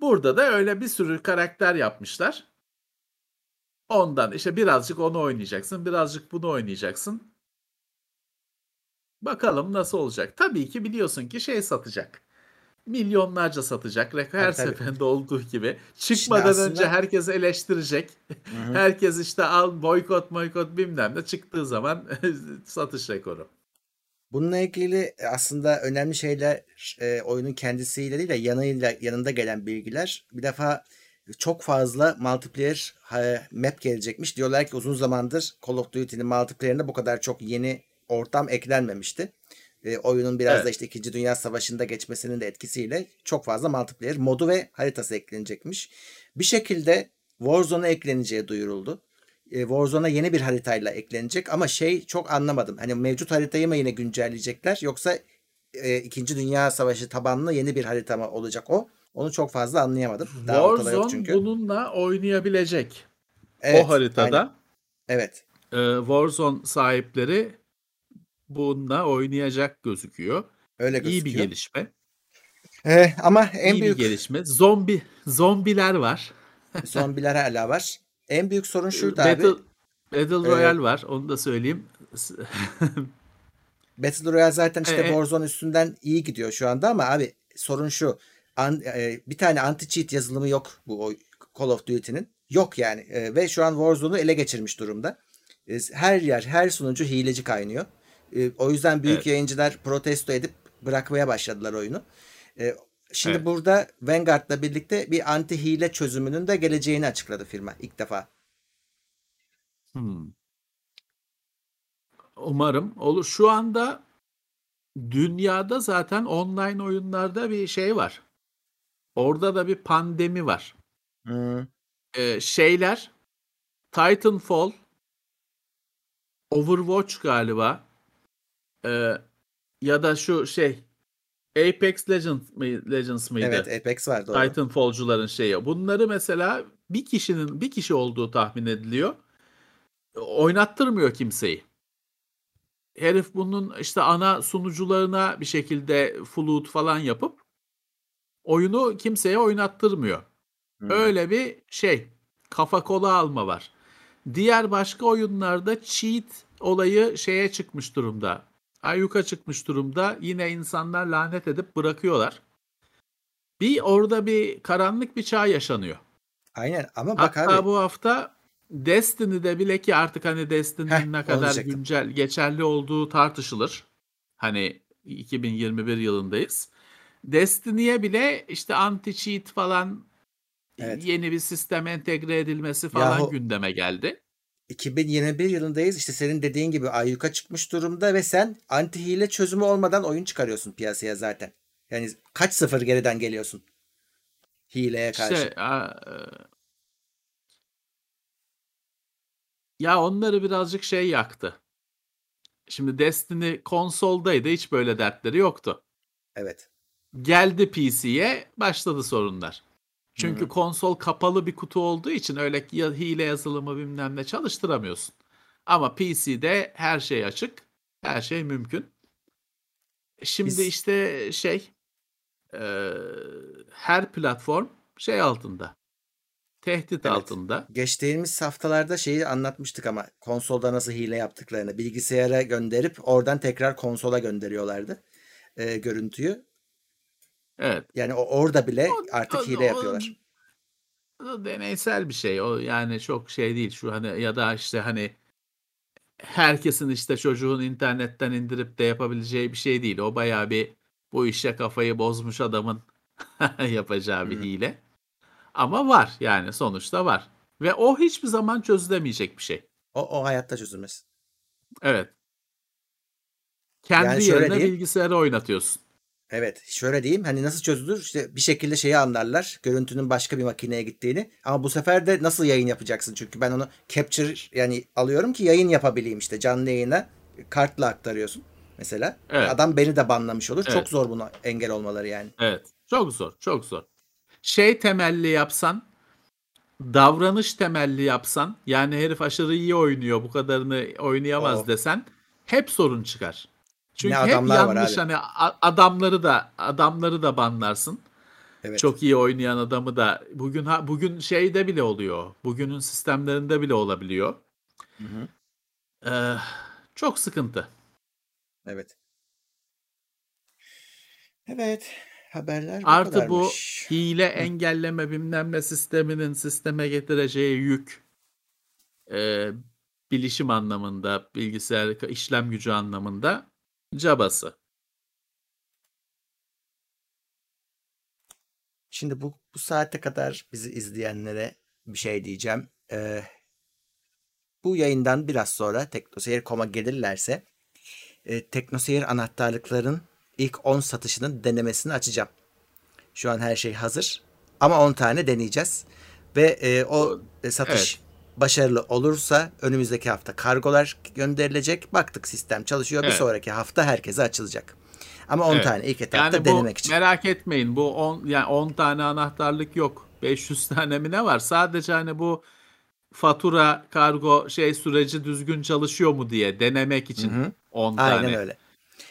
Burada da öyle bir sürü karakter yapmışlar. Ondan işte birazcık onu oynayacaksın, birazcık bunu oynayacaksın. Bakalım nasıl olacak. Tabii ki biliyorsun ki şey satacak. Milyonlarca satacak. Her tabii. seferinde olduğu gibi. Çıkmadan aslında- önce herkes eleştirecek. Hı hı. Herkes işte al boykot boykot bilmem ne çıktığı zaman satış rekoru. Bununla ilgili aslında önemli şeyler e, oyunun kendisiyle değil de yanıyla yanında gelen bilgiler. Bir defa çok fazla multiplayer e, map gelecekmiş. Diyorlar ki uzun zamandır Call of Duty'nin multiplayer'ine bu kadar çok yeni ortam eklenmemişti. E, oyunun biraz Evet. da işte 2. Dünya Savaşı'nda geçmesinin de etkisiyle çok fazla multiplayer modu ve haritası eklenecekmiş. Bir şekilde Warzone'a ekleneceği duyuruldu. E, Warzone'a yeni bir haritayla eklenecek ama şey çok anlamadım. Hani mevcut haritayı mı yine güncelleyecekler yoksa e, 2. Dünya Savaşı tabanlı yeni bir harita mı olacak o? Onu çok fazla anlayamadım. Daha Warzone çünkü. bununla oynayabilecek. Evet, o haritada. aynen. Evet. e, Warzone sahipleri bununla oynayacak gözüküyor. Öyle İyi gözüküyor. bir gelişme. E, ama en iyi büyük bir gelişme. Zombi zombiler var. zombiler hala var. En büyük sorun şurada abi. Battle, Battle Ee, Royale var. Onu da söyleyeyim. Battle Royale zaten işte E, e. Warzone üstünden iyi gidiyor şu anda ama abi sorun şu. An- e, bir tane anti-cheat yazılımı yok bu oy- Call of Duty'nin. Yok yani. E, ve şu an Warzone'u ele geçirmiş durumda. E, her yer, her sunucu hileci kaynıyor. E, o yüzden büyük Evet. yayıncılar protesto edip bırakmaya başladılar oyunu. E, Şimdi Evet. burada Vanguard'la birlikte bir anti hile çözümünün de geleceğini açıkladı firma ilk defa. Hmm. Umarım olur. Şu anda dünyada zaten online oyunlarda bir şey var. Orada da bir pandemi var. Hmm. Ee, şeyler Titanfall, Overwatch galiba ee, ya da şu şey Apex Legends, mı- Legends mıydı? Evet Apex var doğru. Titanfall'cuların şeyi. Bunları mesela bir kişinin bir kişi olduğu tahmin ediliyor. Oynattırmıyor kimseyi. Herif bunun işte ana sunucularına bir şekilde flood falan yapıp oyunu kimseye oynattırmıyor. Hmm. Öyle bir şey. Kafa kola alma var. Diğer başka oyunlarda cheat olayı şeye çıkmış durumda. Ayyuka çıkmış durumda. Yine insanlar lanet edip bırakıyorlar. Bir orada bir karanlık bir çağ yaşanıyor. Aynen ama bak Hatta abi bu hafta Destiny'de bile ki artık hani Destiny'nin ne kadar diyecektim. güncel geçerli olduğu tartışılır. Hani 2021 yılındayız. Destiny'ye bile işte anti cheat falan Evet. yeni bir sistem entegre edilmesi falan Yahu- gündeme geldi. 2021 yılındayız. İşte senin dediğin gibi ayyuka çıkmış durumda ve sen anti hile çözümü olmadan oyun çıkarıyorsun piyasaya zaten. Yani kaç sıfır geriden geliyorsun hileye karşı. İşte a- e, ya onları birazcık şey yaktı. Şimdi Destiny konsoldaydı hiç böyle dertleri yoktu. Evet. Geldi PC'ye başladı sorunlar. Çünkü Hı. konsol kapalı bir kutu olduğu için öyle ya hile yazılımı bilmem ne çalıştıramıyorsun. Ama PC'de her şey açık. Her şey mümkün. Şimdi Biz- işte şey e, her platform şey altında. Tehdit Evet. altında. Geçtiğimiz haftalarda şeyi anlatmıştık ama konsolda nasıl hile yaptıklarını bilgisayara gönderip oradan tekrar konsola gönderiyorlardı e, görüntüyü. Evet. Yani o orada bile O- artık o- hile o- yapıyorlar. o deneysel bir şey. O yani çok şey değil. Şu hani ya da işte hani herkesin işte çocuğun internetten indirip de yapabileceği bir şey değil. O bayağı bir bu işe kafayı bozmuş adamın yapacağı bir hile. Ama var yani sonuçta var. Ve o hiçbir zaman çözülemeyecek bir şey. O, o hayatta çözülmez. Evet. Kendi Yani yerine bilgisayarı oynatıyorsun. Evet şöyle diyeyim hani nasıl çözülür işte bir şekilde şeyi anlarlar görüntünün başka bir makineye gittiğini ama bu sefer de nasıl yayın yapacaksın çünkü ben onu capture yani alıyorum ki yayın yapabileyim işte canlı yayına kartla aktarıyorsun mesela Evet. adam beni de banlamış olur çok Evet. zor buna engel olmaları yani Evet. Çok zor, çok zor. Şey temelli yapsan, davranış temelli yapsan, yani herif aşırı iyi oynuyor, bu kadarını oynayamaz Oh. desen hep sorun çıkar. Çünkü Ne hep adamlar var yanlış abi. hani adamları da adamları da banlarsın. evet Çok iyi oynayan adamı da bugün bugün şeyde bile oluyor. Bugünün sistemlerinde bile olabiliyor. Hı hı. Ee, çok sıkıntı. evet evet haberler bu Artı bu kadarmış. hile engelleme bilmem ne sisteminin sisteme getireceği yük e, bilişim anlamında, bilgisayar işlem gücü anlamında cabası. Şimdi bu, bu saate kadar bizi izleyenlere bir şey diyeceğim. Ee, bu yayından biraz sonra teknoseyir.com'a gelirlerse e, teknoseyir anahtarlıkların ilk 10 satışının denemesini açacağım. Şu an her şey hazır. Ama 10 tane deneyeceğiz. Ve e, o e, satış başarılı olursa önümüzdeki hafta kargolar gönderilecek. Baktık sistem çalışıyor. Bir Evet. sonraki hafta herkese açılacak. Ama 10 Evet. tane ilk etapta Yani bu denemek için. merak etmeyin bu 10 yani 10 tane anahtarlık yok. 500 tane mi ne var? Sadece hani bu fatura, kargo şey süreci düzgün çalışıyor mu diye denemek için Hı hı. 10 tane. Aynen öyle.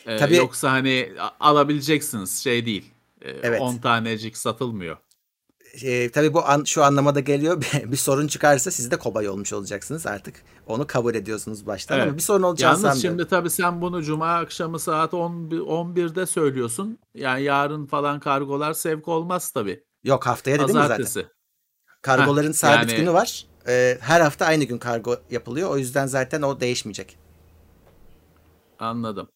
Ee, Tabii- Yoksa hani alabileceksiniz şey değil. Ee, Evet. 10 tanecik satılmıyor. E, tabii bu an, şu anlamada geliyor. bir sorun çıkarsa siz de kobay olmuş olacaksınız artık. Onu kabul ediyorsunuz baştan ama Evet. bir sorun olacağını Yalnız sanmıyorum. şimdi tabii sen bunu cuma akşamı saat 11, 11'de söylüyorsun. Yani yarın falan kargolar sevk olmaz tabii. Yok haftaya dedim mi zaten? Pazartesi. Kargoların Heh, sabit yani- günü var. E, her hafta aynı gün kargo yapılıyor. O yüzden zaten o değişmeyecek. Anladım.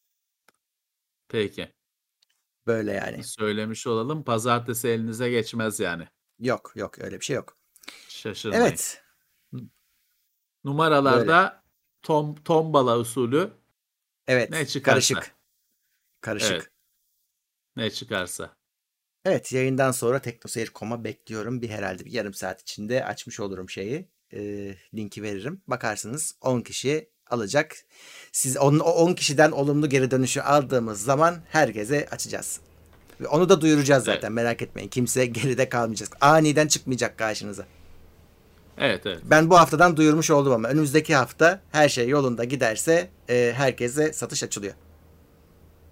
Peki. Böyle yani. Söylemiş olalım. Pazartesi elinize geçmez yani. Yok yok öyle bir şey yok. Şaşırmayın. Evet. Numaralarda tom, tombala usulü Evet. Ne çıkarsa. Karışık. Karışık. Evet. ne çıkarsa. Evet yayından sonra teknoseyir.com'a bekliyorum. Bir herhalde bir yarım saat içinde açmış olurum şeyi. E, linki veririm. Bakarsınız 10 kişi alacak. Siz onun, o 10 kişiden olumlu geri dönüşü aldığımız zaman herkese açacağız. Onu da duyuracağız zaten Evet. merak etmeyin. Kimse geride kalmayacak. Aniden çıkmayacak karşınıza. Evet evet. Ben bu haftadan duyurmuş oldum ama önümüzdeki hafta her şey yolunda giderse e, herkese satış açılıyor.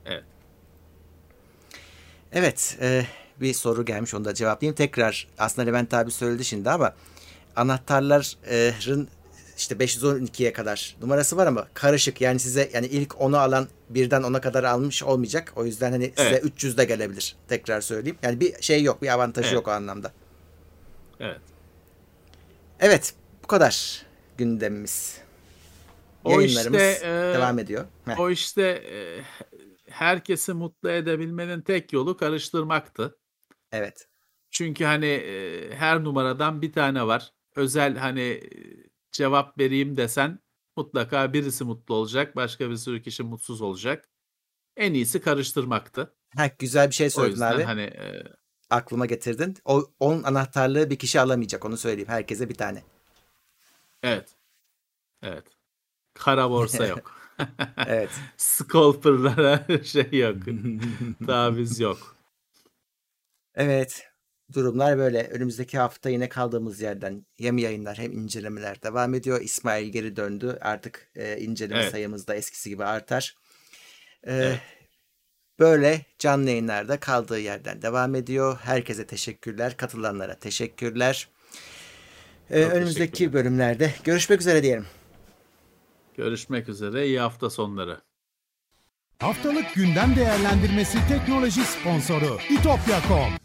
Evet. Evet, e, bir soru gelmiş onu da cevaplayayım. Tekrar aslında Levent abi söyledi şimdi ama anahtarların işte 512'ye kadar numarası var ama karışık. Yani size yani ilk 10'u alan birden 10'a kadar almış olmayacak. O yüzden hani size Evet. 300 de gelebilir. Tekrar söyleyeyim. Yani bir şey yok, bir avantajı Evet. yok o anlamda. Evet. Evet, bu kadar gündemimiz. O Yayınlarımız işte, e, devam ediyor. Heh. O işte e, herkesi mutlu edebilmenin tek yolu karıştırmaktı. Evet. Çünkü hani e, her numaradan bir tane var. Özel hani cevap vereyim desen mutlaka birisi mutlu olacak, başka bir sürü kişi mutsuz olacak. En iyisi karıştırmaktı. Ha, güzel bir şey söyledin abi. hani e, Aklıma getirdin. O 10 anahtarlığı bir kişi alamayacak onu söyleyeyim. Herkese bir tane. evet. Evet. Kara borsa yok. Evet. Scalper'lara şey yok. Taviz yok. Evet. Durumlar böyle. Önümüzdeki hafta yine kaldığımız yerden hem yayınlar hem incelemeler devam ediyor. İsmail geri döndü. Artık e, inceleme Evet. sayımız da eskisi gibi artar. E, Evet. Böyle canlı yayınlarda kaldığı yerden devam ediyor. Herkese teşekkürler. Katılanlara teşekkürler. E, önümüzdeki bölümlerde görüşmek üzere diyelim. Görüşmek üzere. İyi hafta sonları. Haftalık gündem değerlendirmesi teknoloji sponsoru itopya.com.